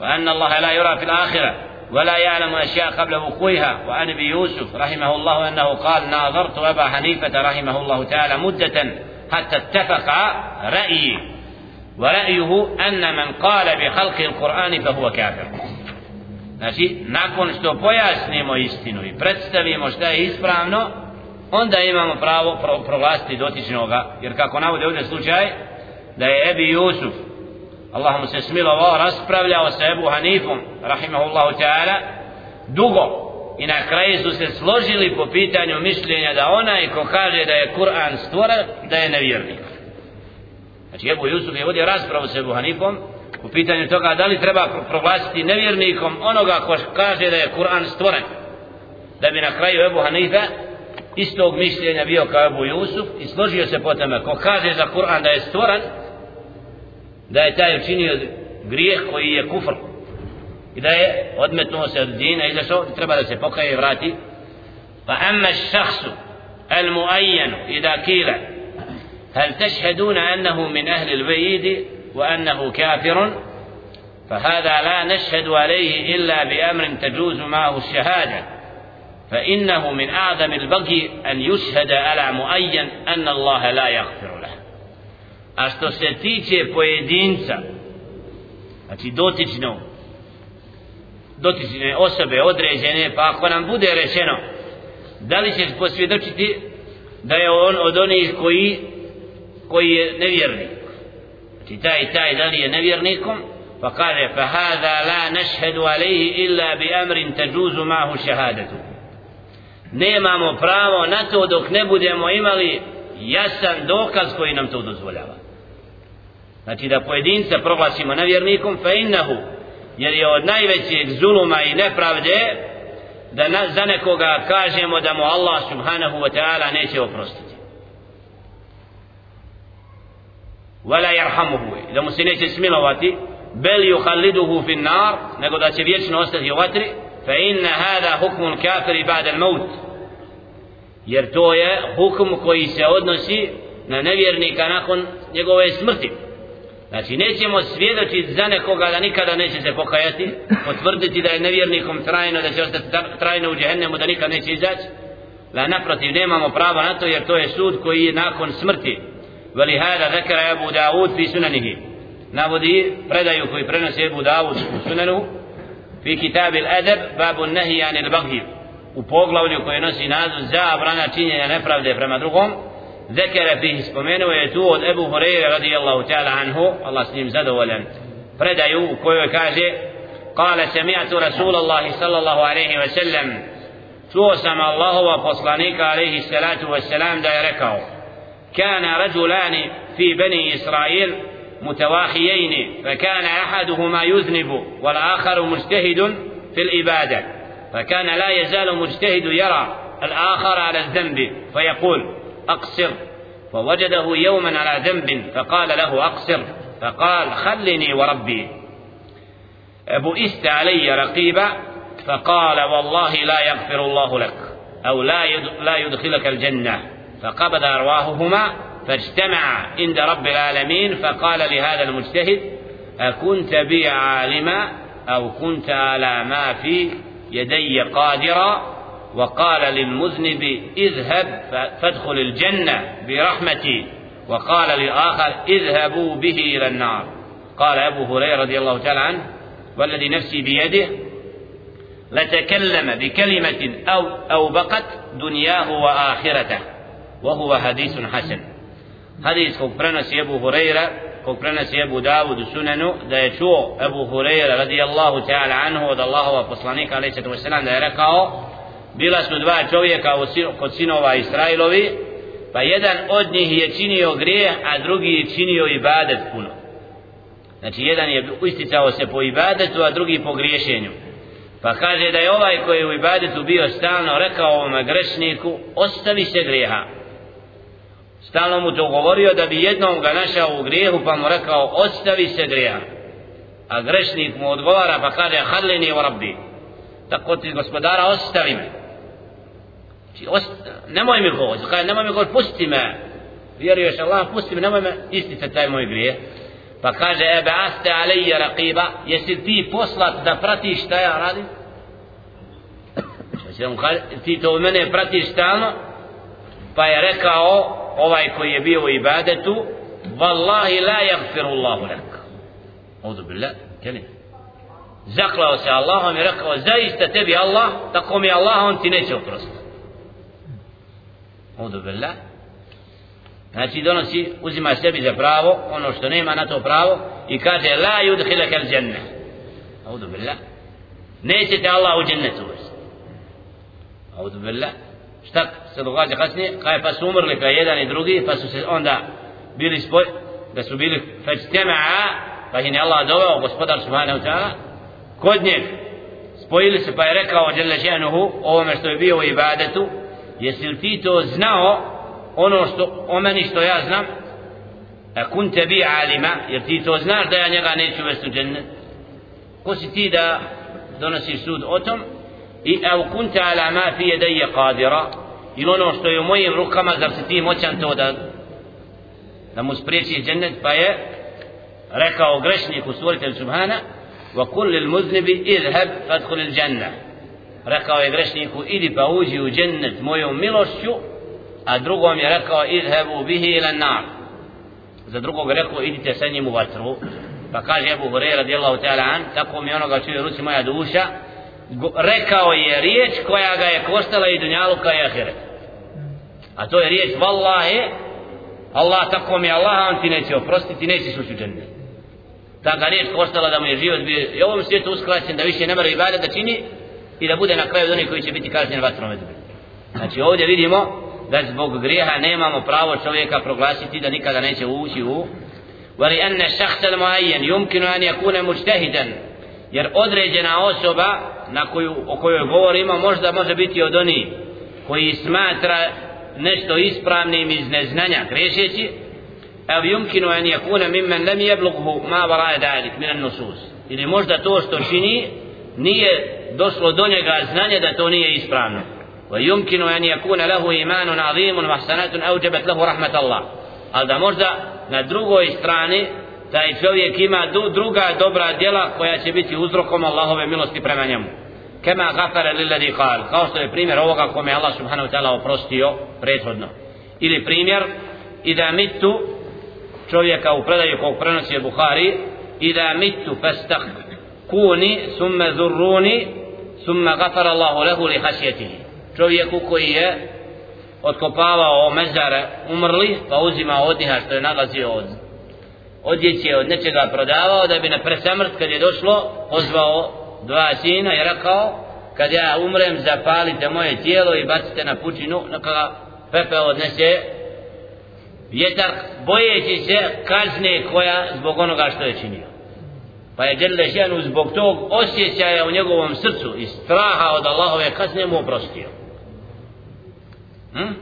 وأن الله لا يرى في الآخرة ولا يعلم أشياء قبل وقوعها وعن أبي يوسف رحمه الله أنه قال ناظرت أبا حنيفة رحمه الله تعالى مدة حتى اتفق رأيي ورأيه أن من قال بخلق القرآن فهو كافر Znači, nakon što pojasnimo istinu i predstavimo šta je ispravno, onda imamo pravo pro, proglasiti dotičnoga. Jer kako navode ovdje slučaj, da je Ebi Jusuf, Allah mu se smilovao, raspravljao sa Ebu Hanifom, rahimahullahu ta'ala, dugo. I na kraju su se složili po pitanju mišljenja da onaj ko kaže da je Kur'an stvoren, da je nevjernik. Znači, Ebu Jusuf je vodio raspravu sa Ebu Hanifom, u pitanju toga da li treba proglasiti nevjernikom onoga ko kaže da je Kur'an stvoren da bi na kraju Ebu Hanife istog mišljenja bio kao Ebu Jusuf i složio se po tome ko kaže za Kur'an da je stvoren da je taj učinio grijeh koji je kufr i da je odmetnuo se od dina i zašao treba da se pokaje i vrati. Pa amma šahsu al muajjanu i da kile هل تشهدون أنه من أهل البيد وأنه كافر فهذا لا نشهد عليه إلا بأمر تجوز معه الشهادة فإنه من أعظم البغي أن يشهد على مؤين أن الله لا يغفر له أستو ستيجي بويدينسا أتي دوتيجنو dotične osobe određene, pa ako nam bude rečeno, da li ćeš posvjedočiti da je on od onih koji, koji je nevjernik? znači taj taj da li je nevjernikom? Pa kaže fa hada la nashhadu alayhi illa bi amrin tajuzu ma'hu shahadatu. Nemamo pravo na to dok ne budemo imali jasan dokaz koji nam to dozvoljava. Znači da pojedinca proglasimo nevjernikom fa innahu jer je od najvećeg zuluma i nepravde da na, za nekoga kažemo da mu Allah subhanahu wa ta'ala neće oprostiti ولا يرحمه إذا مسنيت سميلواتي بل يخلده في النار نقول ذا ويتري أستاذ فإن هذا حكم الكافر بعد الموت يرتوية حكم koji se odnosi na nevjernika nakon njegove smrti Znači nećemo svjedočiti za nekoga da nikada neće se pokajati, potvrditi da je nevjernikom trajno, da će ostati trajno u džehennemu, da nikad neće izaći. Da naprotiv nemamo prava na to jer to je sud koji je nakon smrti. Veli hada zekara Ebu Dawud fi sunanihi. Navodi predaju koji prenosi Ebu Dawud u sunanu. Fi kitabil adab babu nahi anil baghi. U poglavlju koje nosi naziv zabrana činjenja nepravde prema drugom. ذكر فيه tu od Ebu Hureyre radijallahu ta'ala anhu Allah s njim zadovoljan predaju u kojoj kaže قال سمعت رسول الله صلى الله عليه وسلم. poslanika alaihi salatu wasalam da je rekao كان رجلان في بني إسرائيل متواخيين فكان أحدهما يذنب والآخر مجتهد في الإبادة فكان لا يزال مجتهد يرى الآخر على الذنب فيقول أقصر. فوجده يوما على ذنب فقال له أقصر. فقال خلني وربي. بئست علي رقيبا فقال والله لا يغفر الله لك أو لا لا يدخلك الجنة. فقبض أرواحهما فاجتمع عند رب العالمين فقال لهذا المجتهد أكنت بي عالما أو كنت على ما في يدي قادرا؟ وقال للمذنب اذهب فادخل الجنة برحمتي. وقال للآخر اذهبوا به إلى النار. قال أبو هريرة رضي الله تعالى عنه والذي نفسي بيده لتكلم بكلمة أو أو بقت دنياه وآخرته. وهو حديث حسن. حديث kog prenosi Ebu Hureyra kog prenosi Ebu Davud u sunanu da je čuo Ebu Hureyra radijallahu ta'ala anhu od Allahova poslanika alaihi sallam bila smo dva čovjeka kod sinova Israilovi pa jedan od njih je činio grijeh a drugi je činio ibadet puno. Znači jedan je isticao se po ibadetu a drugi po griješenju. Pa kaže da je ovaj koji je u ibadetu bio stalno rekao ovom grešniku ostavi se grijeha. Stalno mu to govorio da bi jednom ga našao u grijehu pa mu rekao ostavi se grijeha. A grešnik mu odgovara pa kaže hadlini u rabbi. Tako ti gospodara ostavi me znači, ost, nemoj mi govoriti, kaže nemoj mi govoriti, pusti me. Vjeruješ Allah pusti me nemoj me isticati taj moj grijeh. Pa kaže ebe aste alejje raqiba. Jesi ti poslat da pratiš šta ja radim? Znači, ti to u mene pratiš stalno? Pa je rekao ovaj koji je bio u ibadetu Wallahi la jagfiru Allahu lak. Audu billah kelim zaklao se Allahom i rekao zaista tebi Allah tako mi Allah on ti neće oprostiti. Audu billah znači donosi uzima sebi za pravo ono što nema na to pravo i kaže la yudkhilaka al janna Audu billah neće te Allah u džennet uvesti. Audu billah šta se događa kasnije? Kaj pa su umrli pa jedan i drugi pa su se onda bili spoj da su bili fajtema'a pa je Allah doveo gospodar subhanahu ta'ala kod njeg spojili se pa je rekao Đelešanuhu ovome što je bio u ibadetu jesi li ti to znao ono što o meni što ja znam a kun te bi alima jer ti to znaš da ja njega neću vesti u džennet ko si ti da donosiš sud o tom i au kunta ala ma fi yadayya qadira i ono što je u mojim rukama zar si ti moćan to da da mu spriječi džennet pa je rekao grešniku stvoritelj subhana wa kul lil muznibi idhab fadkhul al janna rekao je grešniku idi pa uđi u džennet mojom milošću a drugom je rekao idhebu bihi ila nar. Za drugog rekao idite sa njim u vatru. Pa kaže Abu Hurajra radijallahu ta'ala an tako mi onoga čuje ruci moja duša rekao je riječ koja ga je koštala i dunjaluka i ahiret. A to je riječ vallahi Allah tako mi Allah on ti neće oprostiti neće ući u džennet. Ta ga riječ koštala da mu je život bio i ovom svijetu uskraćen da više ne mora ibada da čini i da bude na kraju od onih koji će biti kažnjeni vatrom znači ovdje vidimo da zbog grijeha nemamo pravo čovjeka proglasiti da nikada neće ući u ولأن الشخص المعين يمكن أن يكون مجتهدا jer određena osoba na koju, o kojoj govorimo možda može biti od onih koji smatra nešto ispravnim iz neznanja grešeći أو يمكن أن يكون ممن لم يبلغه ما وراء ذلك من النصوص ili možda to što čini nije došlo do njega znanje da to nije ispravno ويمكن أن يكون له إيمان عظيم وحسنات أوجبت له رحمة الله ali da možda na drugoj strani taj čovjek ima druga dobra djela koja će biti uzrokom Allahove milosti prema njemu kema gafara lilladi qal kao što je primjer ovoga kome Allah subhanahu wa ta'ala oprostio prethodno ili primjer i da mitu čovjeka u predaju kog prenosi je Bukhari i da mitu fastah kuni summa zurruni summa gafara Allahu lehu li hasjetihi. Čovjeku koji je otkopavao mezare umrli pa uzima odiha što je nalazio od odjeće od nečega prodavao da bi na presamrt kad je došlo pozvao dva sina i rekao kad ja umrem zapalite moje tijelo i bacite na pučinu. Neka pepe odnese vjetar bojeći se kazne koja zbog onoga što je činio pa je Đerle Šenu zbog tog osjećaja u njegovom srcu i straha od Allahove kazne mu oprostio. Hm?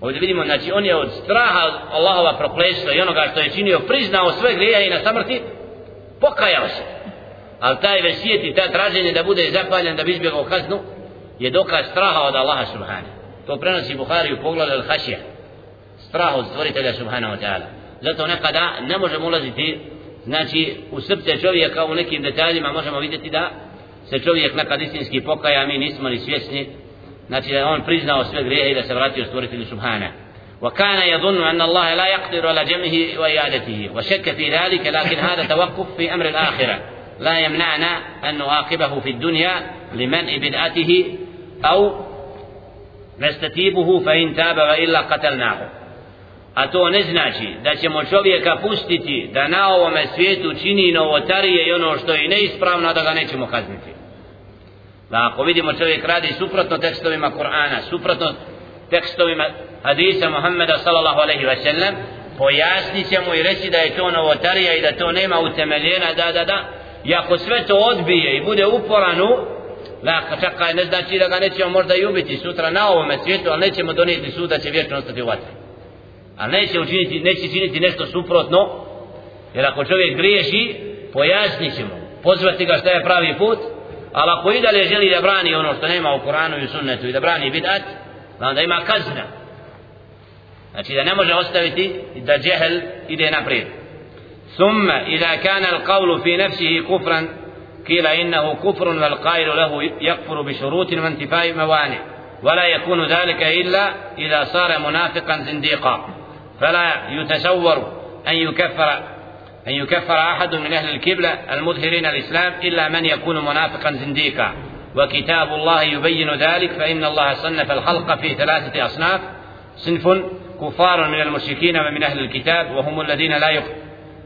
ovdje vidimo znači on je od straha od Allahova proklestva i onoga što je činio priznao sve grije i na samrti pokajao se. Ali taj vesijet i ta traženje da bude zapaljen da bi izbjegao kaznu je dokaz straha od Allaha subhanahu to prenosi Buhari u pogledu al-Hašija strah od stvoritelja subhanahu wa ta'ala. Zato nekada ne možemo ulaziti znači u srce čovjeka u nekim detaljima možemo vidjeti da se čovjek nekad istinski pokaja mi nismo ni svjesni znači da on priznao sve grijehe i da se vratio stvoritelju subhanahu وكان يظن أن الله لا يقدر على جمعه وإعادته وشك في ذلك لكن هذا توقف في أمر الآخرة لا يمنعنا أن نعاقبه في الدنيا لمنع بدعته أو نستتيبه فإن تاب وإلا قتلناه a to ne znači da ćemo čovjeka pustiti da na ovome svijetu čini novotarije i ono što je neispravno da ga nećemo kazniti. Da ako vidimo čovjek radi suprotno tekstovima Kur'ana suprotno tekstovima hadisa Muhammeda sallallahu alaihi wa sallam pojasnit ćemo i reći da je to novotarija i da to nema utemeljena da da da. I ako sve to odbije i bude uporanu da čakaj ne znači da ga nećemo možda i ubiti sutra na ovome svijetu ali nećemo donijeti sud da će vječno ostati u vatru a neće učiniti, neće činiti nešto suprotno, jer ako čovjek griješi, pojasnit ćemo, pozvati ga šta je pravi put, ali ako i dalje želi da brani ono što nema u Koranu i u sunnetu i da brani bidat, onda ima kazna. Znači da ne može ostaviti da džehel ide naprijed. ثم إذا كان القول في نفسه كفرا قيل إنه كفر والقائل له يكفر بشروط وانتفاء موانع ولا يكون ذلك إلا إذا صار منافقا زنديقا فلا يتصور أن يكفر أن يكفر أحد من أهل الكبلة المظهرين الإسلام إلا من يكون منافقا زنديقا. وكتاب الله يبين ذلك فإن الله صنف الخلق في ثلاثة أصناف صنف كفار من المشركين ومن أهل الكتاب وهم الذين لا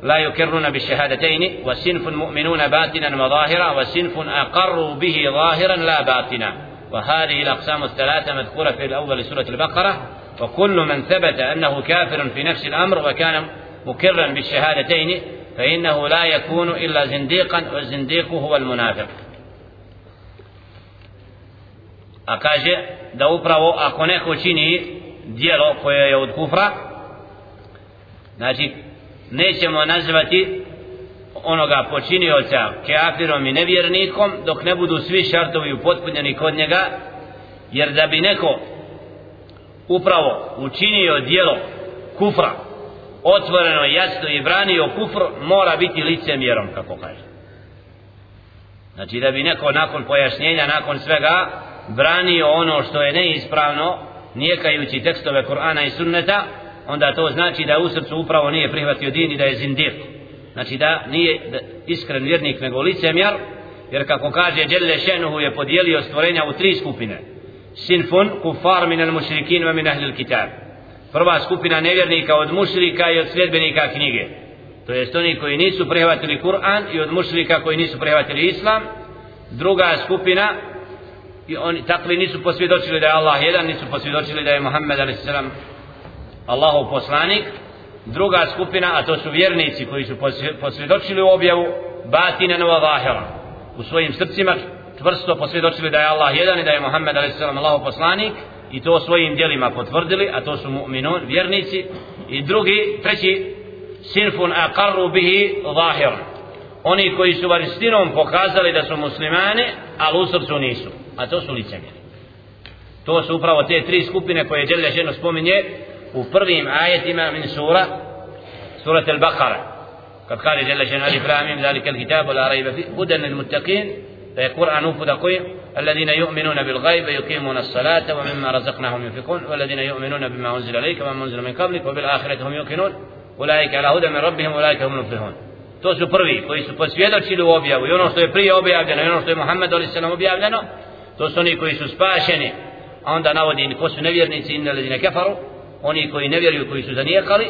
لا يكرون بالشهادتين وصنف مؤمنون باطنا وظاهرا وصنف أقروا به ظاهرا لا باطنا. وهذه الأقسام الثلاثة مذكورة في الأول سورة البقرة. وكل من ثبت أنه كافر في نفس الأمر وكان مكرا بالشهادتين فإنه لا يكون إلا زنديقا والزنديق هو المنافق a kaže da upravo ako neko čini dijelo koje je od kufra znači nećemo nazvati onoga počinioca kafirom i nevjernikom dok ne budu svi šartovi upotpunjeni kod njega jer da bi neko upravo učinio dijelo kufra. Otvoreno jasno i branio kufr mora biti licemjerom kako kaže. Znači da bi neko nakon pojašnjenja nakon svega branio ono što je neispravno nijekajući tekstove Kur'ana i sunneta onda to znači da u srcu upravo nije prihvatio din i da je zindir znači da nije iskren vjernik nego licemjer jer kako kaže Đelle Šenuhu je podijelio stvorenja u tri skupine sinfun kufar min al mušrikin wa min ahli al kitab. Prva skupina nevjernika od mušrika i od sljedbenika knjige. To jest oni koji nisu prihvatili Kur'an i od mušrika koji nisu prihvatili Islam. Druga skupina i oni takvi nisu posvjedočili da je Allah jedan nisu posvjedočili da je Muhammed a.s. Allahov poslanik. Druga skupina a to su vjernici koji su posvjedočili u objavu batina nova zahira u svojim srcima čvrsto posvjedočili da je Allah jedan i da je Muhammed a.s. Allahov poslanik i to svojim djelima potvrdili a to su mu'minun, vjernici. I drugi, treći sinfun aqarru bihi zahir. Oni koji su varistinom pokazali da su muslimani, ali u srcu nisu a to su licemjeri. To su upravo te tri skupine koje Đelja ženo spominje u prvim ajetima min sura surat al-Bakara kad kaže Đelja ženo ali lamim zalika al-kitabu la rajba fi hudan al-muttaqin فيقول نوفذ قوي الذين يؤمنون بالغيب يقيمون الصلاة ومما رزقناهم ينفقون والذين يؤمنون بما أنزل إليك وما أنزل من قبلك وبالآخرة هم يوقنون أولئك على هدى من ربهم أولئك هم المفلحون to su prvi koji su posvjedočili u objavu i ono što je prije objavljeno i ono što je Muhammed nam objavljeno to su oni koji su spašeni a onda navodi ko su nevjernici inne ledine kefaru oni koji ne vjeruju koji su zanijekali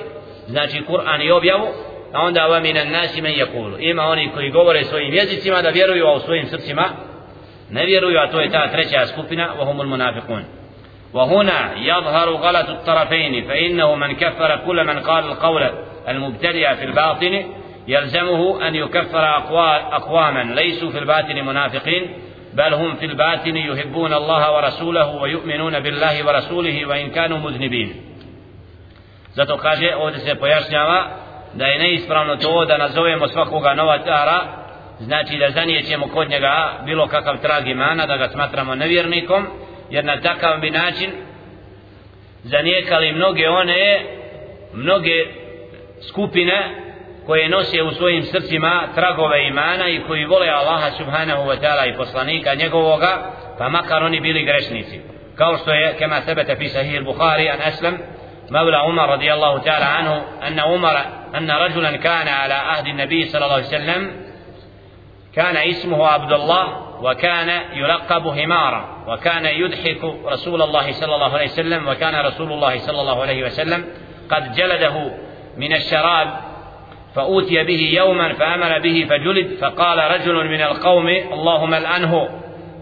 znači Kur'an i objavu a onda va minan nasi men yakulu ima oni koji govore svojim jezicima da vjeruju a u svojim srcima ne vjeruju a to je ta treća skupina wa humul munafiqun. وهنا يظهر غلط الطرفين فإنه من كفر كل من قال القول المبتدئ في الباطن يلزمه أن يكفر أقواما ليسوا في الباطن منافقين بل هم في الباطن يحبون الله ورسوله ويؤمنون بالله ورسوله وإن كانوا مذنبين Zato kaže, ovdje se pojašnjava da je neispravno to da nazovemo svakoga novatara, znači da zanijećemo kod njega bilo kakav trag imana, da ga smatramo nevjernikom, jer na takav bi način zanijekali mnoge one, mnoge skupine koje nose u svojim srcima tragove imana i koji vole Allaha subhanahu wa ta'ala i poslanika njegovoga, pa makar oni bili grešnici. Kao što je, kema sebete fi sahih Bukhari, an aslam, مولى عمر رضي الله تعالى عنه أن عمر أن رجلا كان على عهد النبي صلى الله عليه وسلم كان اسمه عبد الله وكان يلقب همارا وكان يضحك رسول الله صلى الله عليه وسلم وكان رسول الله صلى الله عليه وسلم قد جلده من الشراب فأوتي به يوما فأمر به فجلد فقال رجل من القوم اللهم الأنه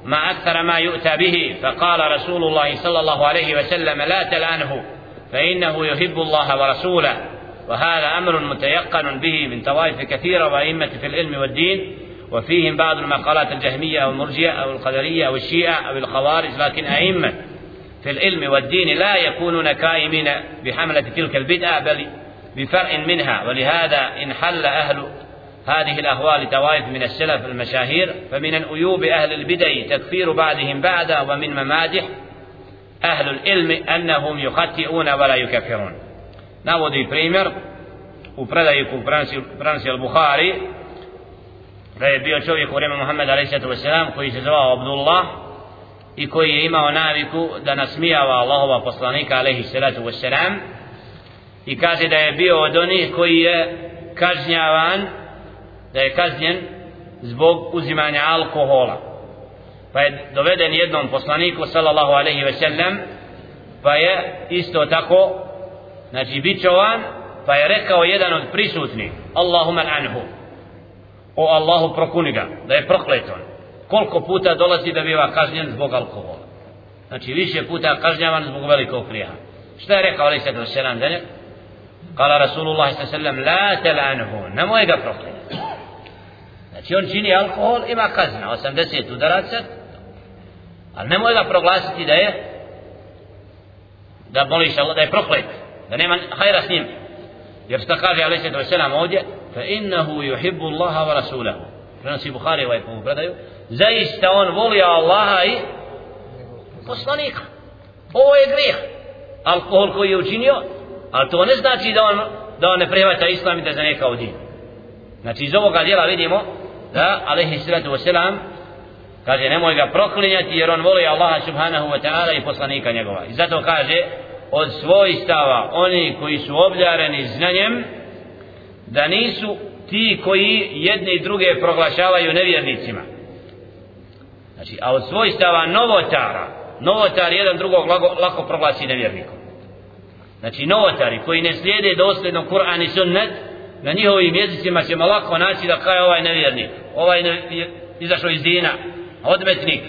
ما أكثر ما يؤتى به فقال رسول الله صلى الله عليه وسلم لا تلأنه. فإنه يحب الله ورسوله وهذا أمر متيقن به من طوائف كثيرة وأئمة في العلم والدين وفيهم بعض المقالات الجهمية أو المرجئة أو القدرية أو الشيعة أو الخوارج لكن أئمة في العلم والدين لا يكونون كائمين بحملة تلك البدعة بل بفرع منها ولهذا إن حل أهل هذه الأهوال لتوائف من السلف المشاهير فمن الأيوب أهل البدع تكفير بعضهم بعدا ومن ممادح أهل العلم أنهم يخطئون ولا يكفرون نودي بريمير وبردأي كبرانسي البخاري da je bio čovjek u vrijeme Muhammeda a.s. koji se zvao Abdullah i koji je imao naviku da nasmijava Allahova poslanika a.s. i kaže da je bio od onih koji je kažnjavan da je kažnjen zbog uzimanja alkohola pa je doveden jednom poslaniku sallallahu alaihi ve sellem pa je isto tako znači bičovan pa je rekao jedan od prisutnih Allahumma anhu o Allahu prokuni ga da je prokleton. Koliko puta dolazi da biva kažnjen zbog alkohola? Znači više puta kažnjavan zbog velikog grijeha. Šta je rekao alaihi sallatu wasallam da ne kala Rasulullah sallam la telanhu. Nemoj ga prokletati znači on čini alkohol ima kazna 80 udaraca ali nemoj ga proglasiti da je da moliš Allah da je proklet da nema hajra s njim. Jer šta kaže alaih sallatu wasallam ovdje? Fa innahu yuhibbu Allaha wa rasulahu. Prenosi Bukhari ovaj po predaju. Zaista on voli Allaha i poslanika. Ovo je grijeh. Alkohol koji je učinio ali to ne znači da on da on ne prevaća islam i da za neka din. Znači iz ovoga djela vidimo da alaihi sallatu wasallam kaže nemoj ga proklinjati jer on voli Allaha subhanahu wa ta'ala i poslanika njegova. I zato kaže od svojstava oni koji su obdareni znanjem da nisu ti koji jedni i druge proglašavaju nevjernicima. Znači a od svojstava novotara novotar jedan drugog lako, lako proglasi nevjernikom. Znači novotari koji ne slijede dosljedno Kur'an i sunnet na njihovim jezicima ćemo lako naći da kaj ovaj nevjernik. Ovaj ne, izašao iz dina odmetnik.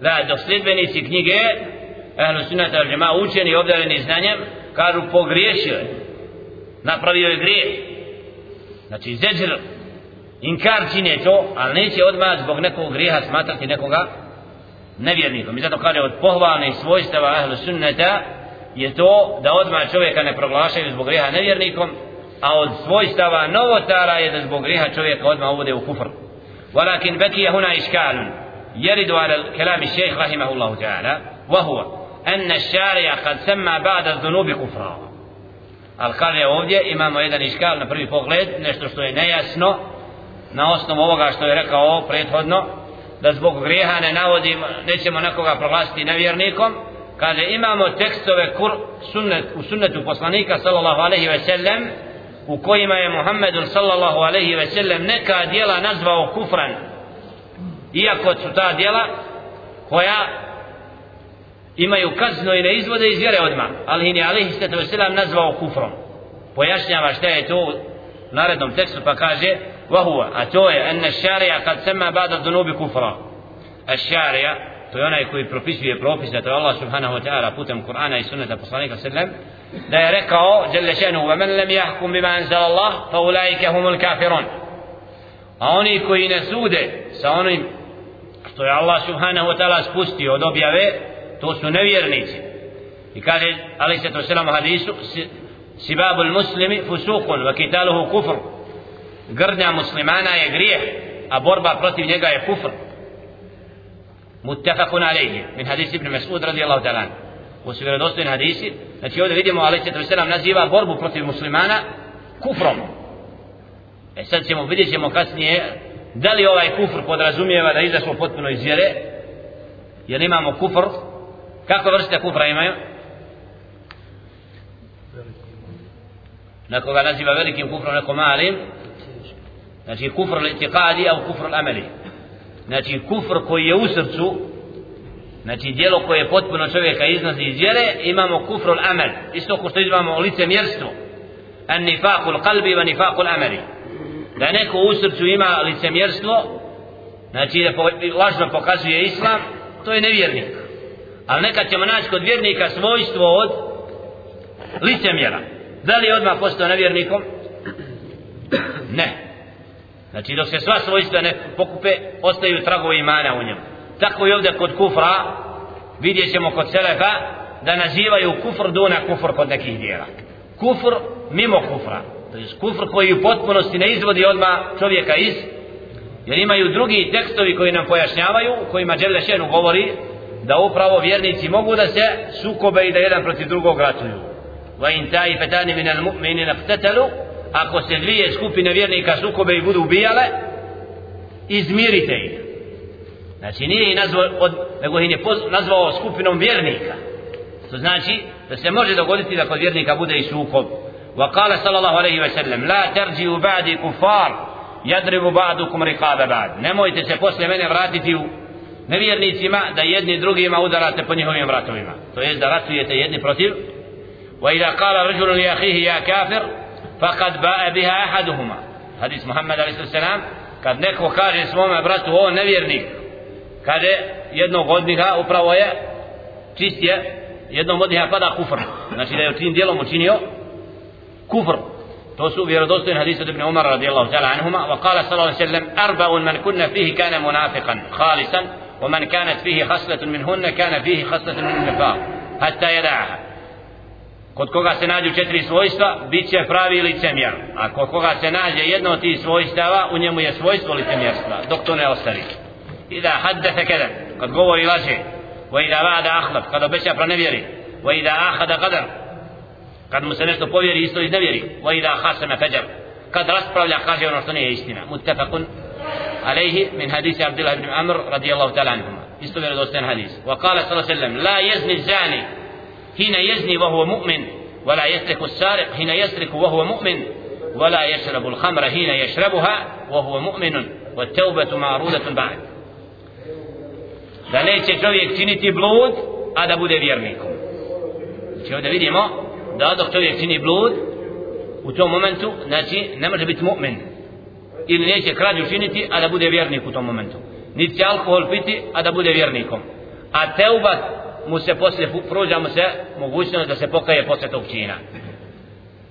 Da do sljedbenici knjige ehlu sunnata al džema učeni obdareni znanjem kažu pogriješio je. Napravio je grijeh. Znači zeđer inkar čine to ali neće odmah zbog nekog grijeha smatrati nekoga nevjernikom. I zato kaže od pohvalnih svojstava ehlu sunnata je to da odmah čovjeka ne proglašaju zbog griha nevjernikom a od svojstava novotara je da zbog griha čovjeka odmah uvode u kufr. Walakin bekija huna iškalun. يرد على كلام الشيخ رحمه الله تعالى وهو أن الشارع قد سمى بعد الذنوب كفرا Ali kaže ovdje imamo jedan iskal na prvi pogled, nešto što je nejasno na osnovu ovoga što je rekao prethodno, da zbog grijeha ne navodimo, nećemo nekoga proglasiti nevjernikom, kaže imamo tekstove kur, sunnet, u sunnetu poslanika sallallahu alaihi ve sellem, u kojima je Muhammedun sallallahu alaihi ve sellem neka dijela nazvao kufran, iako su ta djela koja imaju kaznu i ne izvode iz vjere odmah ali in je alihi sallatu wasalam nazvao kufrom. Pojašnjava šta je to u narednom tekstu pa kaže vahuva a to je enne šarija kad sema bada dunubi kufra a šarija to je onaj koji propisuje propise to je Allah subhanahu wa ta'ala putem Kur'ana i sunnata poslanika sallam da je rekao jelle šenu wa man lam yahkum bima anzal Allah fa ulaika humul kafirun a oni koji ne sude sa onim što je Allah subhanahu wa ta'ala spustio od objave to su nevjernici. I kaže ali se to selam hadisu sibabul muslimi fusukun wa kitaluhu kufr. Grdnja muslimana je grijeh a borba protiv njega je kufr. Muttafaqun alayhi min hadis ibn Mas'ud radijallahu ta'ala u su vjerodostojni hadisi. Znači ovdje vidimo ali se to selam naziva borbu protiv muslimana kufrom. E sad ćemo vidjet ćemo kasnije da li ovaj kufr podrazumijeva da izašlo potpuno iz vjere? Jer imamo kufr. Kako vrste kufra imaju? Neko ga naziva velikim kufrom neko malim? Znači kufr l'itikadi au kufr l'ameli. Znači kufr koji je u srcu znači dijelo koje je potpuno čovjeka iznosi iz vjere imamo kufr l'amel. Isto ko što imamo lice mjerstvo an nifaku qalbi wa nifaku ameli da neko u srcu ima licemjerstvo znači da po, lažno pokazuje islam to je nevjernik. Ali nekad ćemo naći kod vjernika svojstvo od licemjera. Da li je odmah postao nevjernikom? Ne. Znači dok se sva svojstva ne pokupe ostaju tragovi imana u njemu. Tako i ovdje kod kufra vidjet ćemo kod selefa da nazivaju kufr duna kufr kod nekih dijela. Kufr mimo kufra to je kufr koji u potpunosti ne izvodi odma čovjeka iz jer imaju drugi tekstovi koji nam pojašnjavaju kojima Đevle Šenu govori da upravo vjernici mogu da se sukobe i da jedan protiv drugog ratuju. Va in ta'i fatani min al-mu'minin iqtatalu ako se dvije skupine vjernika sukobe i budu ubijale izmirite ih. Znači nije ih nazvao od, nego ih je nazvao skupinom vjernika. To znači da se može dogoditi da kod vjernika bude i sukob. وقال صلى الله عليه وسلم لا ترجعوا بعدي كفار يضرب بعضكم رقاب بعض nemojte se posle mene vratiti u nevjernicima da jedni drugima udarate po njihovim vratovima to jest da ratujete jedni protiv وإذا قال رجل لأخيه يا كافر فقد باء بها أحدهما حديث محمد عليه الصلاة والسلام kad neko kaže svome bratu o nevjernik kaže jednog od njih upravo je čist je jednom od njih pada kufr znači da je tim dijelom učinio كفر توسو بيردوستين حديث ابن عمر رضي الله تعالى عنهما وقال صلى الله عليه وسلم أربع من كنا فيه كان منافقا خالصا ومن كانت فيه خصلة منهن كان فيه خصلة من النفاق حتى يدعها kod koga se nađu četiri svojstva, bit će pravi licemjer. A kod koga se nađe jedno od tih svojstava, u njemu je svojstvo licemjerstva, dok to ne ostavi. I da haddete kada, kad govori laže, wa i da vada ahlab, kad obeća pronevjeri, wa i da ahada qadar, kad mu se nešto povjeri isto iznevjeri wa idha khasama fajar kad raspravlja kaže ono što nije istina muttafaqun alayhi min hadisi Abdullah ibn Amr radijallahu ta'ala anhuma isto vjerodostojan hadis wa qala sallallahu alayhi wasallam la yazni zani hina yazni wa huwa mu'min ولا يسرق السارق حين يسرق وهو مؤمن ولا يشرب الخمر حين يشربها وهو مؤمن والتوبة معروضة بعد da neće čovjek činiti blud a da bude vjernikom znači ovdje vidimo da dok čovjek čini blud u tom momentu znači ne može biti mu'min ili neće krađu činiti a da bude vjernik u tom momentu niti će alkohol piti a da bude vjernikom a teuba mu se poslije prođa mu se mogućnost da se pokaje posle tog čina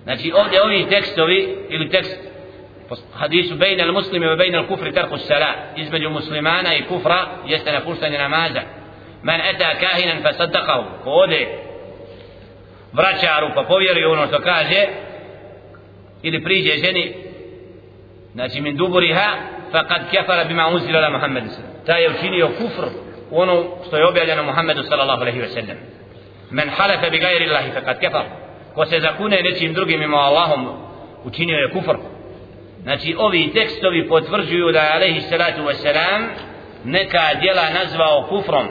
znači ovdje ovi tekstovi ili tekst hadisu bejna al muslimi i bejna al kufri tarku sala između muslimana i kufra jeste napuštanje namaza man eta kahinan fa saddaqahu ko ode vraćaru pa povjeruje ono što kaže ili priđe ženi znači min duburiha faqad kafara bima unzila ala Muhammed ta je učinio kufr u ono što je objavljeno Muhammedu sallallahu alaihi wa sallam men halafa bi gajri Allahi faqad kafar ko se zakune nečim drugim ima Allahom učinio je kufr znači ovi tekstovi potvrđuju da je alaihi salatu wa salam neka djela nazvao kufrom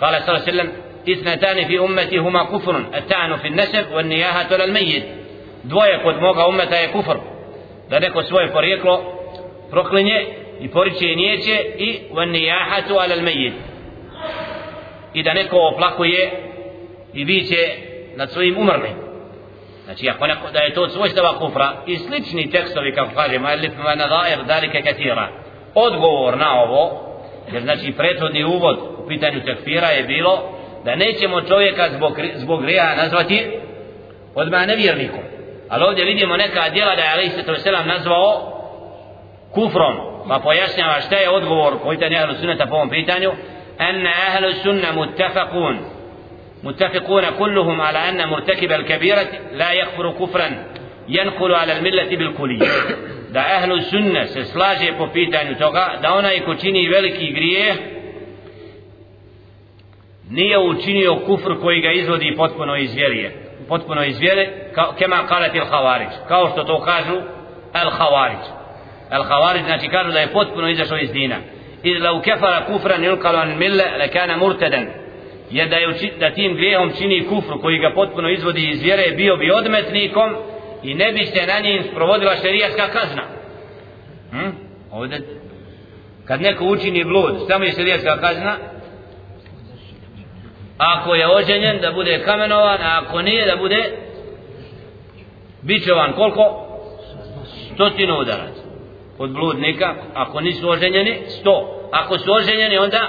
قال صلى الله عليه وسلم اثنتان في أمتي هما كفر التعن في النسب والنياحة على الميت dvoje kod moga umeta je kufr da neko svoje porijeklo proklinje i poriče i nijeće i vanijahatu alal mejid i da neko oplakuje i viće nad svojim umrlim znači ako neko da je to svojstava kufra i slični tekstovi kako kaže Ma'alif ma nadair dalike katira odgovor na ovo jer znači prethodni uvod po pitanju tekfira je bilo da nećemo čovjeka zbog, zbog grija nazvati odmah nevjernikom ali ovdje vidimo neka djela da je Ali se to selam nazvao kufrom pa pojašnjava šta je odgovor po pitanju ahlu sunneta po ovom pitanju أن أهل السنة متفقون متفقون كلهم على أن مرتكب الكبيرة لا يكفر كفرا ينقل على الملة بالكلية da ahlu sunne se slaže po pitanju toga da onaj ko čini veliki grije nije učinio kufr koji ga izvodi potpuno iz vjerije potpuno iz vjere kao, kema kalati il havarić kao što to kažu al havarić al havarić znači kažu da je potpuno izašao iz dina. Iz lau kefara kufran ilkalu an mille le kana murteden. Jer da, je, da tim grijehom čini kufru koji ga potpuno izvodi iz vjere bio bi odmetnikom i ne bi se na njim sprovodila šerijatska kazna. Hm? ovdje kad neko učini blud samo je šerijatska kazna ako je oženjen da bude kamenovan a ako nije da bude bićovan koliko? Stotinu udarac od bludnika ako nisu oženjeni sto. Ako su oženjeni onda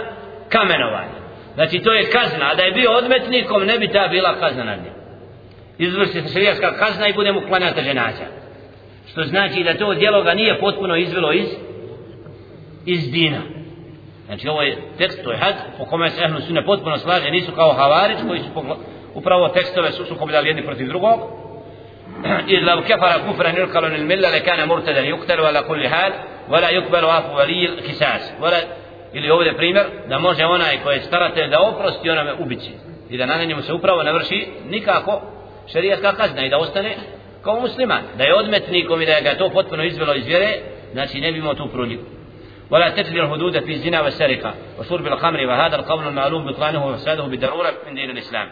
kamenovan znači to je kazna. A da je bio odmetnikom ne bi ta bila kazna nad njim. Izvrši se šarijaska kazna i bude mu klanjata ženaća. Što znači da to djelo ga nije potpuno izvelo iz iz dina. Znači ovo je tekst, to je had, po kome se ehlu sunne potpuno slaže, nisu kao havarić koji su upravo tekstove su sukobljali jedni protiv drugog. I lav kefara kufra nirkalo nil milla le kana murtada li uktar vala kulli hal, vala yukbalu afu vali il kisas. Vala, ili ovdje primjer, da može onaj koji je staratelj da oprosti onome ubići. I da na njemu se upravo ne vrši nikako šarijatka kazna i da ostane kao musliman. Da je odmetnikom i da je ga to potpuno izvelo iz vjere, znači ne bi imao tu prudiku. ولا تتبع الحدود في الزنا والسرقة وشرب الخمر وهذا القول المعلوم بطلانه وفساده بالضرورة من دين الإسلام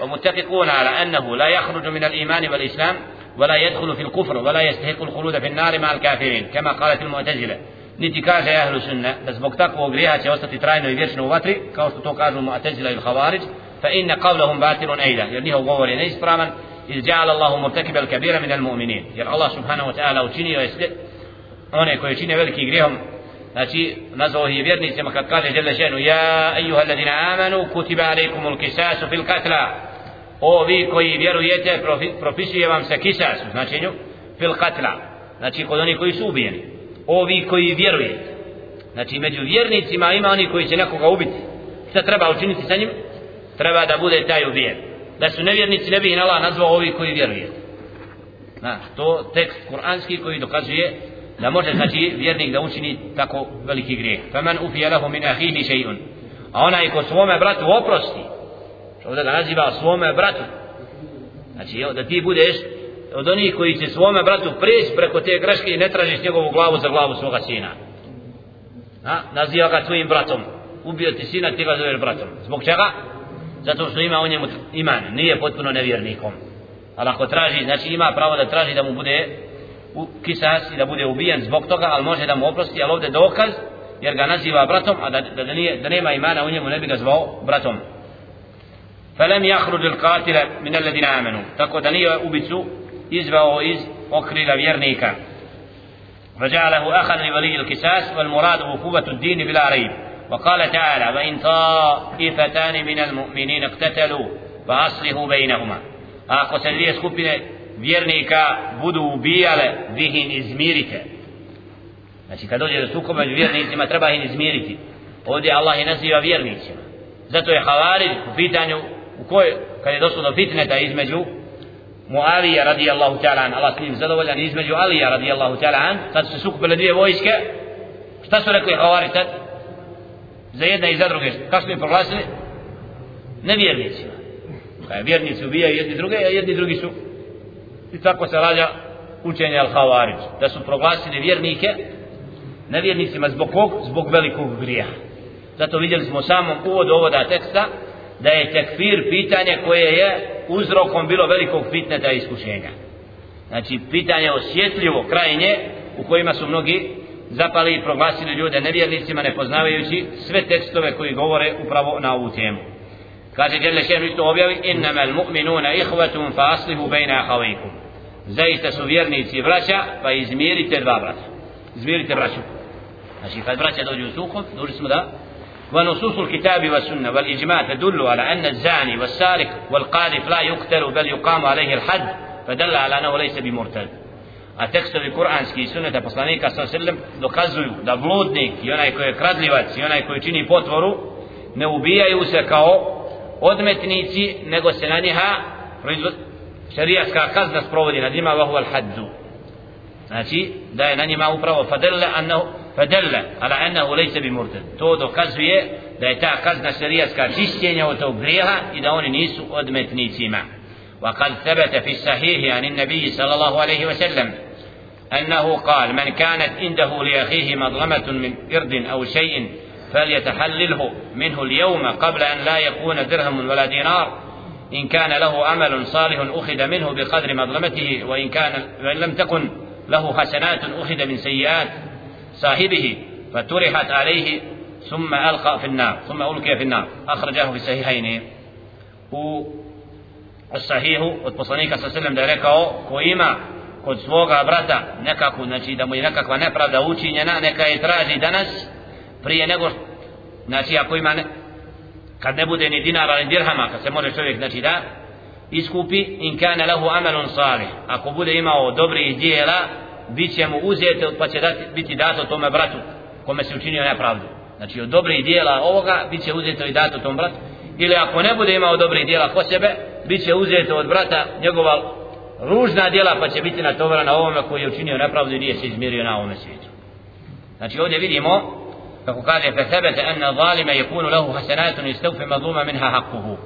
ومتفقون على أنه لا يخرج من الإيمان والإسلام ولا يدخل في الكفر ولا يستحق الخلود في النار مع الكافرين كما قالت المعتزلة niti kaže ahlu sunna da zbog takvog grijeha će ostati trajno i vječno u vatri kao što to kažu mu'tazila ili khawarij fa inna qawlahum batilun ayda jer njihov govor je neispravan iz ja'ala Allahu murtakiba al-kabira min al-mu'minin jer Allah subhanahu wa ta'ala učinio je one koje čine veliki grijehom znači nazvao je vjernicima kad kaže jalla Ženu ja ejuha alladina amanu kutiba alaikumul kisasu fil katla o vi koji vjerujete propisuje vam se kisas u značenju fil katla znači kod oni koji su ubijeni. O vi koji vjerujete. Znači među vjernicima ima oni koji će nekoga ubiti. Šta treba učiniti sa njim? Treba da bude taj ubijen. Da su nevjernici ne bi Allah nazvao ovi koji vjerujete. Znači to tekst kuranski koji dokazuje da može znači vjernik da učini tako veliki grijeh. Faman ufiya lahu min akhihi shay'un a onaj ko svome bratu oprosti što da ga naziva svome bratu znači da ti budeš od onih koji će svome bratu prijeći preko te greške i ne tražiš njegovu glavu za glavu svoga sina. A, naziva ga tvojim bratom. Ubio ti sina ti ga zoveš bratom. Zbog čega? zato što ima u njemu iman. Nije potpuno nevjernikom. Ali ako traži, znači ima pravo da traži da mu bude u kisas i da bude ubijen zbog toga, ali može da mu oprosti, ali ovdje dokaz, jer ga naziva bratom, a da, da, da, nije, da nema imana u njemu, ne bi ga zvao bratom. فلم يخرج القاتل من الذين آمنوا tako da nije ubicu izvao iz okrila vjernika فجعله أخا لولي الكساس والمراد عقوبة الدين بلا ريب وقال تعالى وإن طائفتان من المؤمنين اقتتلوا فأصلحوا بينهما ako se dvije vjernika budu ubijale vi ih izmirite. Znači kad dođe do sukoba među vjernicima treba ih izmiriti. Ovdje Allah je naziva vjernicima. Zato je Havarid u pitanju u kojoj kad je došlo do fitneta između Muavija radijallahu ta'ala an Allah s njim zadovoljan između Alija radijallahu ta'ala an kad su sukupile dvije vojske. Šta su rekli Havarid tad? Za jedne i za druge. Kako su im proglasili? Nevjernicima. Kaj vjernici ubijaju jedni druge a jedni drugi su i tako se rađa učenje Al-Havarić da su proglasili vjernike nevjernicima zbog kog? zbog velikog grija zato vidjeli smo u samom uvodu ovoga teksta da je tekfir pitanje koje je uzrokom bilo velikog fitneta i iskušenja znači pitanje osjetljivo krajnje u kojima su mnogi zapali i proglasili ljude nevjernicima ne poznavajući sve tekstove koji govore upravo na ovu temu kaže Đele Šehnu isto objavi innama al-mu'minuna ihvatum fa aslihu bejna ahavikum zaista su vjernici braća pa izmirite dva brata izmirite braću znači kad braća dođu u sukob duži smo da ونصوص الكتاب والسنة والإجماع تدل على أن الزاني والسارق والقاذف لا يقتل بل يقام عليه الحد فدل على أنه ليس بمرتد a tekstovi kuranski i suneta poslanika sa sallam dokazuju da bludnik i onaj koji je kradljivac i onaj koji čini potvoru ne ubijaju se kao odmetnici nego se na njiha šarijaska kazna sprovodi nad njima vahu al haddu znači da je na njima upravo fadella annahu fadella ala annahu laysa bi murtad to dokazuje da je ta kazna šarijaska čišćenja od tog grijeha i da oni nisu odmetnicima وقد ثبت في الصحيح عن النبي صلى الله عليه وسلم أنه قال من كانت عنده لأخيه مظلمة من إرد أو شيء فليتحلله منه اليوم قبل أن لا يكون درهم ولا دينار إن كان له أمل صالح أخذ منه بقدر مظلمته وإن, كان وإن لم تكن له حسنات أخذ من سيئات صاحبه فطرحت عليه ثم ألقى في النار ثم ألقي في النار أخرجه في الصحيحين الصحيح od poslanika sa selem da je rekao ko ima kod svoga brata nekako znači da mu je nekakva nepravda učinjena neka je traži danas prije nego znači ako ima ne, kad ne bude ni dinara ni dirhama kad se može čovjek znači da iskupi in kana lahu amalun salih. Ako bude imao dobri djela bit će mu uzeto pa će dati, biti dato tome bratu kome se učinio nepravdu. Znači od dobrih djela ovoga bit će uzeto i dato tom bratu. Ili ako ne bude imao dobrih djela ko sebe bit će uzeto od brata njegova ružna djela pa će biti natovara na ovome koji je učinio nepravdu i nije se izmirio na ovome svijetu. Znači ovdje vidimo kako kaže fe sebete enne zalime je kunu lehu hasenatun i steufe mazluma minha hakuhu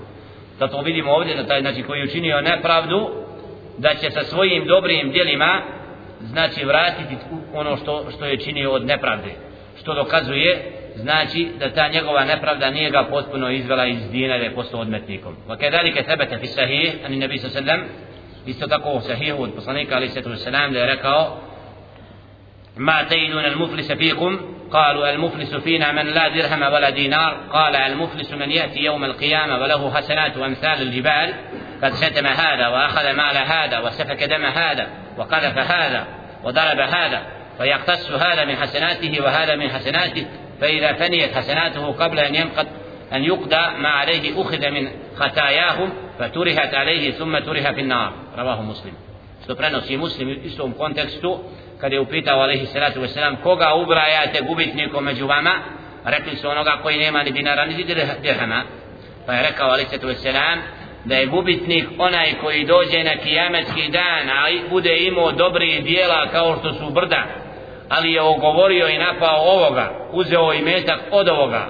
zato vidimo ovdje da taj znači, koji je učinio nepravdu da će sa svojim dobrim djelima znači vratiti ono što, što je činio od nepravde što dokazuje znači da ta njegova nepravda nije ga potpuno izvela iz dina da je postao odmetnikom wa kedalike sebete fi sahih ani nebi sallam isto tako u sahihu od poslanika ali sallam da je rekao ما تيدون المفلس فيكم قالوا المفلس فينا من لا درهم ولا دينار. قال المفلس من يأتي يوم القيامة وله حسنات أمثال الجبال قد شتم هذا وأخذ مال هذا وسفك دم هذا وقذف هذا وضرب هذا فيقتص هذا من حسناته وهذا من حسناته فإذا فنيت حسناته قبل أن ينقض أن يقضى ما عليه أخذ من خطاياهم فترهت عليه ثم تره في النار. رواه مسلم. Što prenosi muslim u istom kontekstu kada je upitao alaihi salatu wasalam koga ubrajate gubitnikom među vama? Rekli su onoga koji nema ni dinara ni dirhama. Pa je rekao alaihi salatu wasalam da je gubitnik onaj koji dođe na kijametski dan a bude imao dobri dijela kao što su brda ali je ogovorio i napao ovoga uzeo i metak od ovoga.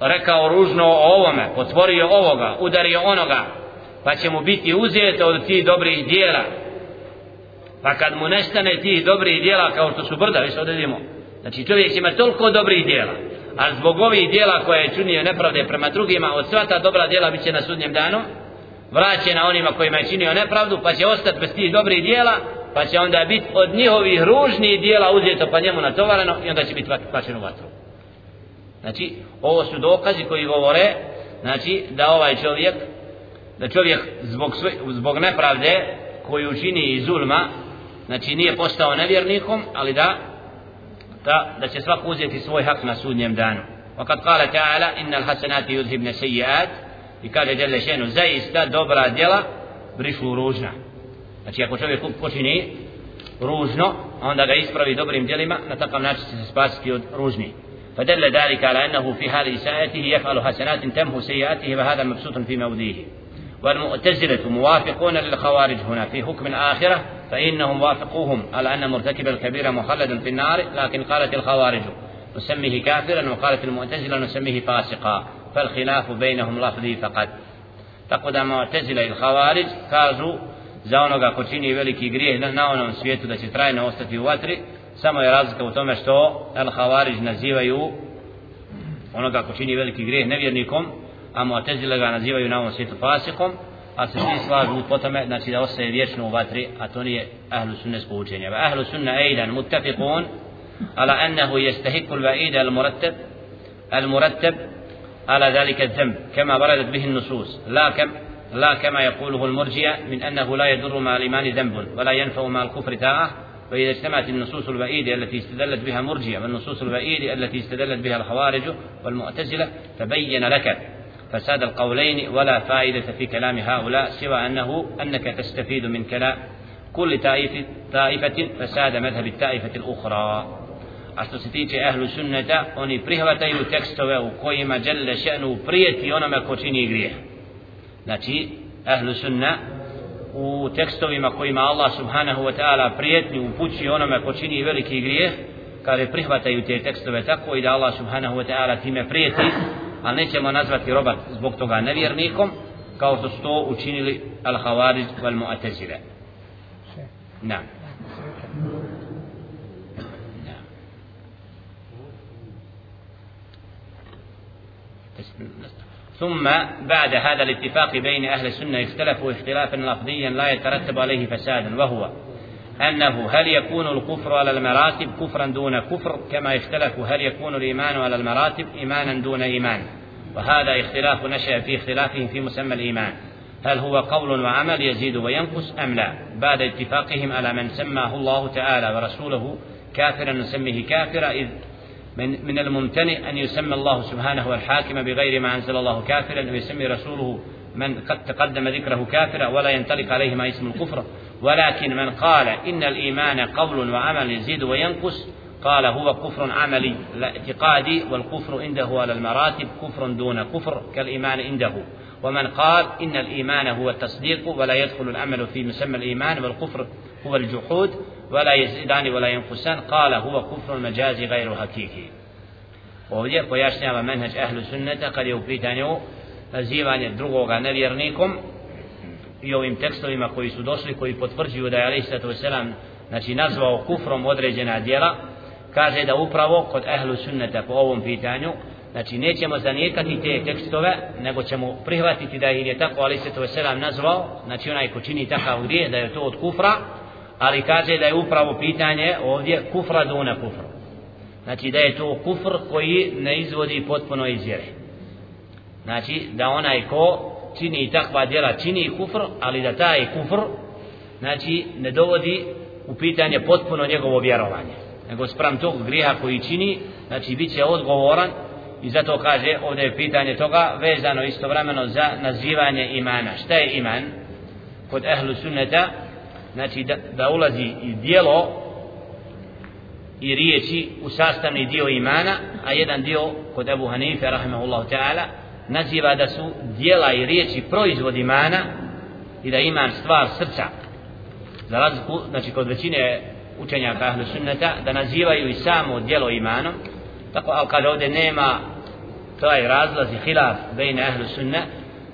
Rekao ružno o ovome potvorio ovoga udario onoga pa će mu biti uzeto od tih dobrih dijela pa kad mu nestane tih dobrih dijela kao što su brda, više odredimo. znači čovjek ima toliko dobrih dijela a zbog ovih dijela koje je činio nepravde prema drugima od sva ta dobra dijela bit će na sudnjem danu vraćena onima kojima je činio nepravdu pa će ostati bez tih dobrih dijela pa će onda biti od njihovih ružnih dijela uzeto pa njemu natovareno i onda će biti plaćeno vatru znači ovo su dokazi koji govore znači da ovaj čovjek da čovjek zbog, svoj, zbog nepravde koju čini i zulma znači nije postao nevjernikom ali da da, da će svak uzeti svoj hak na sudnjem danu وقد قال تعالى إن الحسنات يذهبن سيئات i kaže Đele Šenu zaista dobra djela brišu ružna znači ako čovjek počini ružno onda ga ispravi dobrim djelima na takav način će se spasiti od ružni فدل ذلك على أنه في هذه ساعته يفعل حسنات تمحو سيئاته وهذا مبسوط في موضيه والمؤتزلة موافقون للخوارج هنا في حكم الآخرة فإنهم وافقوهم على أن مرتكب الكبيرة مخلد في النار لكن قالت الخوارج نسميه كافرا وقالت المؤتزلة نسميه فاسقا فالخلاف بينهم لفظي فقط. تقود المعتزلة الخوارج كازو زونوغا كوتيني ولكي غريه نعونا من سويتو دا سترين وستفي واتري سمو يرازك وتوما الخوارج نزيوا يو ونوغا كوتيني ولكي غريه نبيرنيكم a mu'tazila ga nazivaju na ovom svijetu fasikom a se svi slažu po tome znači da ostaje vječno u vatri a to nije ahlu sunnesko učenje. Va ahlu sunna ejdan muttafiqun ala annahu yastahiqu al-wa'id al-murattab al-murattab على ذلك الذنب كما وردت به النصوص لا كم لا كما يقوله المرجئة من أنه لا يضر مع الإيمان ذنب ولا ينفع مع الكفر تاعة فإذا اجتمعت النصوص البعيدة التي استدلت بها المرجئة والنصوص البعيدة التي استدلت بها الخوارج والمعتزلة تبين لك فساد القولين ولا فائدة في كلام هؤلاء سوى أنه أنك تستفيد من كلام كل طائفة طائفة فساد مذهب الطائفة الأخرى. أصل ستيتي أهل السنة سنة أني بريهواتي تكستوى وكويما جل شأنه بريتي أنما كوتيني غريه نتي أهل سنة u tekstovima kojima Allah subhanahu wa ta'ala prijetni upući onome ko čini veliki grijeh kada prihvataju te tekstove tako i da Allah subhanahu wa ta'ala time prijeti. Ali nećemo nazvati roba zbog toga nevjernikom, kao što su to učinili al-Hawariz wal-Mu'atazile. Na. ثم بعد هذا الاتفاق بين أهل السنة اختلفوا اختلافا لفظيا لا يترتب عليه فسادا وهو أنه هل يكون الكفر على المراتب كفرا دون كفر؟ كما اختلفوا هل يكون الإيمان على المراتب إيمانا دون إيمان. وهذا اختلاف نشأ في اختلافهم في مسمى الإيمان. هل هو قول وعمل يزيد وينقص أم لا؟ بعد اتفاقهم على من سماه الله تعالى ورسوله كافرا نسميه كافرا إذ من, من الممتنع أن يسمى الله سبحانه الحاكم بغير ما أنزل الله كافرا ويسمي رسوله من قد تقدم ذكره كافرا ولا ينطلق عليه ما اسم الكفر. ولكن من قال إن الإيمان قول وعمل يزيد وينقص قال هو كفر عملي لا اعتقادي والكفر عنده على المراتب كفر دون كفر كالإيمان عنده. ومن قال إن الإيمان هو التصديق ولا يدخل الأمل في مسمى الإيمان والكفر هو الجحود ولا يزيدان ولا ينقصان قال هو كفر المجاز غير حقيقي ovdje pojašnjava sunneta kad je u pitanju nazivanje drugoga nevjernikom i ovim tekstovima koji su došli koji potvrđuju da je alaih sallatu selam znači nazvao kufrom određena djela kaže da upravo kod ehlu sunneta po ovom pitanju znači nećemo zanijekati te tekstove nego ćemo prihvatiti da je tako ali se to selam nazvao znači onaj ko čini takav grije da je to od kufra ali kaže da je upravo pitanje ovdje kufra duna kufra znači da je to kufr koji ne izvodi potpuno iz vjere znači da onaj ko čini takva djela čini kufr ali da taj kufr znači ne dovodi u pitanje potpuno njegovo vjerovanje. Nego sprem tog grijeha koji čini znači bit će odgovoran i zato kaže ovdje je pitanje toga vezano istovremeno za nazivanje imana. Šta je iman? Kod ehlu sunneta znači da, da ulazi i dijelo i riječi u sastavni dio imana a jedan dio kod Ebu Hanife rahimahullahu ta'ala naziva da su dijela i riječi proizvod imana i da iman stvar srca. Za razliku znači kod većine učenja kahlu sunneta da nazivaju i samo dijelo imanom. Tako ali kaže ovdje nema taj razlaz i hilaf bejne ahlu sunna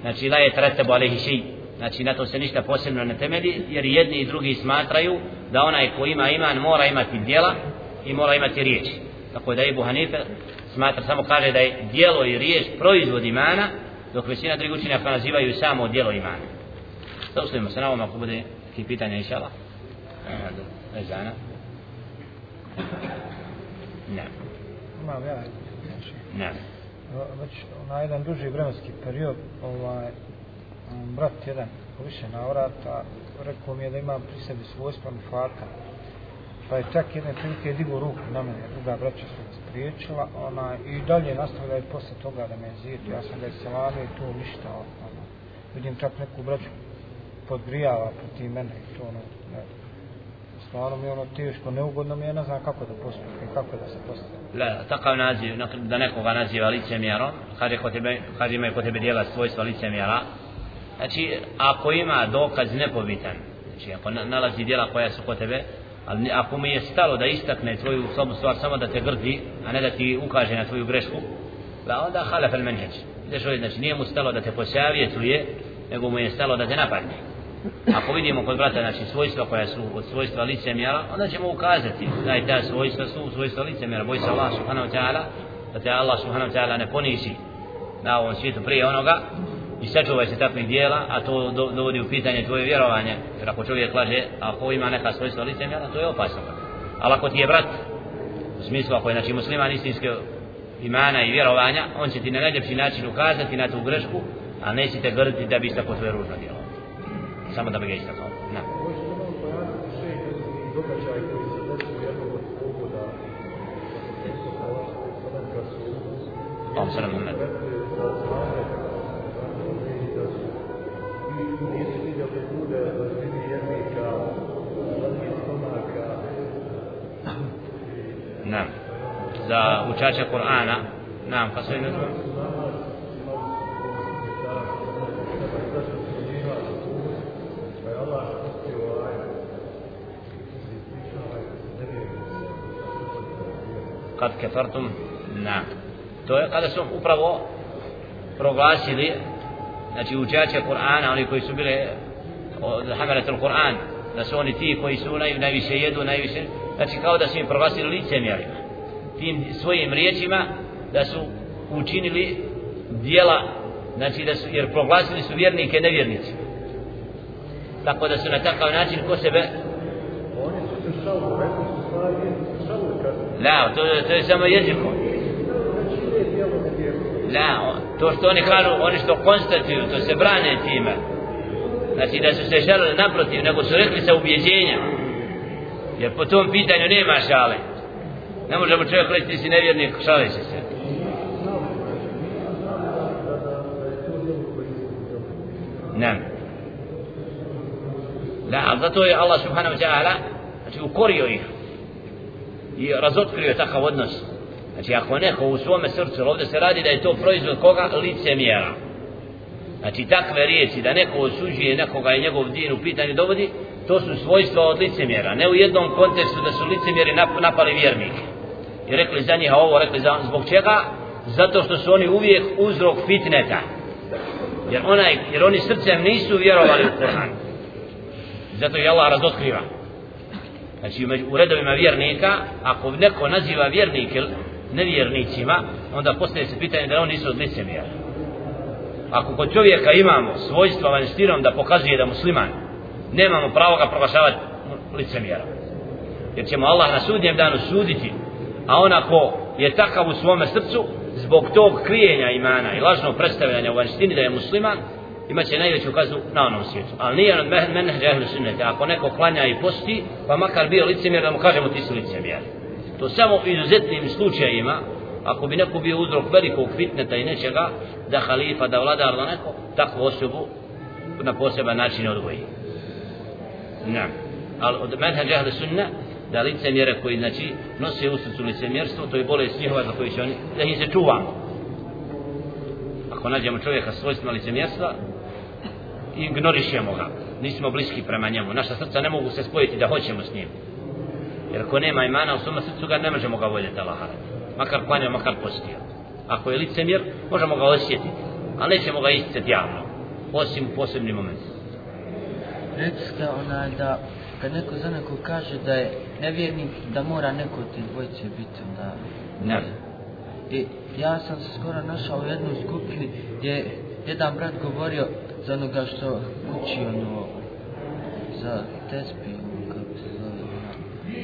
znači la je tretebo alehi šeji znači na to se ništa posebno ne temeli jer jedni i drugi smatraju da onaj ko ima iman mora imati dijela i mora imati riječi. Tako da Ibu Hanife smatra samo kaže da je dijelo i riječ proizvod imana dok većina drugih učenjaka nazivaju samo dijelo imana. Zaustavimo se na ovom ako bude neki pitanja inša Allah. Ezana. Ne. Imam ja. Ne. Već na jedan duži vremenski period ovaj, brat jedan više navrata rekao mi je da imam pri sebi svojstva fata pa je čak jedne prilike digo ruku na mene druga braća su me spriječila ona, i dalje nastavlja i posle toga da me zijetu ja sam ga selame i to ništa ona, vidim čak neku braću podgrijava proti mene i to ono ne, stvarno mi je ono teško, neugodno mi je, ne znam kako da postupim, kako da se postupim. La, takav naziv, da nekoga naziva licemjerom, kad, je kod tebe, kad imaju kod tebe dijela svojstva licemjera, znači, ako ima dokaz nepobitan, znači, ako nalazi dijela koja su kod tebe, ali ako mi je stalo da istakne tvoju slabu stvar samo da te grdi, a ne da ti ukaže na tvoju grešku, pa onda halaf al menheđ. Znači, nije mu stalo da te posavjetuje, nego mu je stalo da te napadne ako vidimo kod brata znači svojstva koja su od svojstva lice mjera onda ćemo ukazati da je ta svojstva su svojstva lice mjera boj se Allah subhanahu wa ta'ala da te Allah subhanahu wa ta'ala ne ponizi na ovom svijetu prije onoga i sačuvaj se takvih dijela a to do, dovodi u pitanje tvoje vjerovanje jer ako čovjek laže ako ima neka svojstva lice mjera to je opasno ali ako ti je brat u smislu ako je znači musliman istinske imana i vjerovanja on će ti na najljepši način ukazati na tu grešku a nećete grditi da bi tako tvoje ružno djelo samo da bi ga istakao. Na. događaj koji se desio u jednom od pogoda, kad su Allahum sallam Muhammed. rekli da znamo da su i nisu vidjeli ljude, da su vidi jednika, stomaka, Na, Za učača Kur'ana. na pa sve ne znam. kad kefartum na to je kada su upravo proglasili znači učače Kur'ana oni koji su bili od hamalatul Kur'an da su oni ti koji su naj, najviše jedu najviše znači kao da su im proglasili licemjerima. Tim svojim riječima da su učinili dijela znači da su jer proglasili su vjernike nevjernici. Tako da su na takav način ko sebe Oni su se šalu, rekli su stvari, šalu kad La, to, to je samo jezikom. La, to što oni kažu, oni što konstatuju, to se brane time. Znači da su se žalili naprotiv, nego su rekli sa ubjeđenjem. Jer po tom pitanju nema šale. Ne možemo čovjek reći ti si nevjernik, šali se se. Ne. Da, ali zato je Allah subhanahu wa ta'ala znači ukorio ih i razotkrio takav odnos. Znači ako neko u svome srcu, ovdje se radi da je to proizvod koga? Lice mjera. Znači takve riječi da neko osuđuje nekoga i njegov din u pitanju dovodi, to su svojstva od licemjera. Ne u jednom kontekstu da su licemjeri napali vjernike. I rekli za njih ovo, rekli za zbog čega? Zato što su oni uvijek uzrok fitneta. Jer, onaj, jer oni srcem nisu vjerovali u Kur'an. Zato je Allah razotkriva. Znači u redovima vjernika, ako neko naziva vjernike nevjernicima, onda postaje se pitanje da oni nisu od licemjera. Ako kod čovjeka imamo svojstva vanštinom da pokazuje da je musliman, nemamo pravo ga proglašavati licemjera. Jer ćemo Allah na sudnjem danu suditi, a onako je takav u svome srcu, zbog tog krijenja imana i lažnog predstavljanja u vanštini da je musliman, imaće najveću kaznu na onom svijetu. Ali nije on men menheđa ehlu sunnete. Ako neko klanja i posti, pa makar bio licemjer, da mu kažemo ti si licemjer. To samo u izuzetnim slučajima, ako bi neko bio uzrok velikog fitneta i nečega, da halifa, da vladar, da neko, takvu osobu na poseban način odvoji. Ne. Ali od menheđa ehlu sunna, da licemjere koji znači nose u srcu licemjerstvo, to je bolest njihova za koju će oni, da ih se čuvamo. Ako nađemo čovjeka s svojstvima licemjerstva, ignorišemo ga. Nismo bliski prema njemu. Naša srca ne mogu se spojiti da hoćemo s njim. Jer ako nema imana u svome srcu ga ne možemo ga voljeti Allaha. Makar klanjao, makar postio. Ako je licemjer, možemo ga osjetiti. Ali nećemo ga isticati javno. Osim u posebnim momentima. Rekli ste onaj da kad neko za neko kaže da je nevjernik, da mora neko od tih dvojice biti onda... Ne. I ja sam se skoro našao u jednoj skupini gdje je jedan brat govorio za onoga što uči ono za tespi,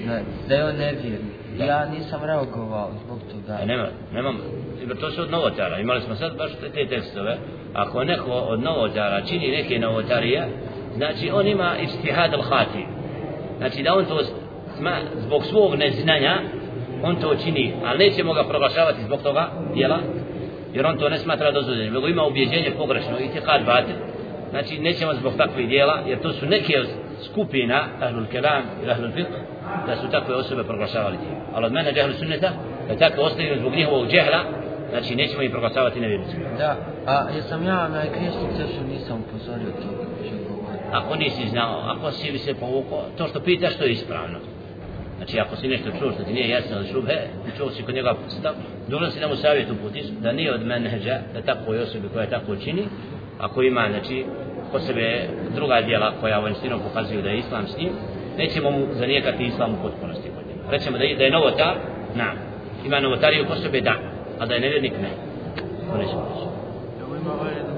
ne, da je on nevjernik. Ja nisam reagovao zbog toga. E, nema, nemam, jer to su od novotara. Imali smo sad baš te, te tekstove. Ako neko od novotara čini neke novotarije, znači on ima istihad al-hati. Znači da on to sma, zbog svog neznanja, on to čini, ali nećemo ga proglašavati zbog toga djela, jer on to ne smatra dozvoljenim, nego ima ubjeđenje pogrešno i tekad batil. Znači nećemo zbog takvih djela, jer to su neke od skupina, ahlul kelam i ahlul fiqh, da su takve osobe proglašavali djela. Ali od mene džehlu sunneta, da takve ostaju zbog njihovog džehla, znači nećemo ih proglašavati nevjernicima. Da, a jesam ja na griješnice što nisam upozorio to. Ako nisi znao, ako si bi se povukao, to što pitaš to je ispravno. Znači ako si nešto čuo što ti nije jasno od šubhe, i čuo si kod njega stav, dužno si da mu savjet uputiš, da nije od menheđa, da takvoj osobi koja tako čini, ako ima, znači, po sebe druga djela koja vanjštinom pokazuju da je islam s njim, nećemo mu zanijekati islam u potpunosti kod njega. Rećemo da je, da je novotar, na, ima novotariju po sebe, da, a da je nevjernik, ne. To nećemo reći. Evo ima ovaj jedan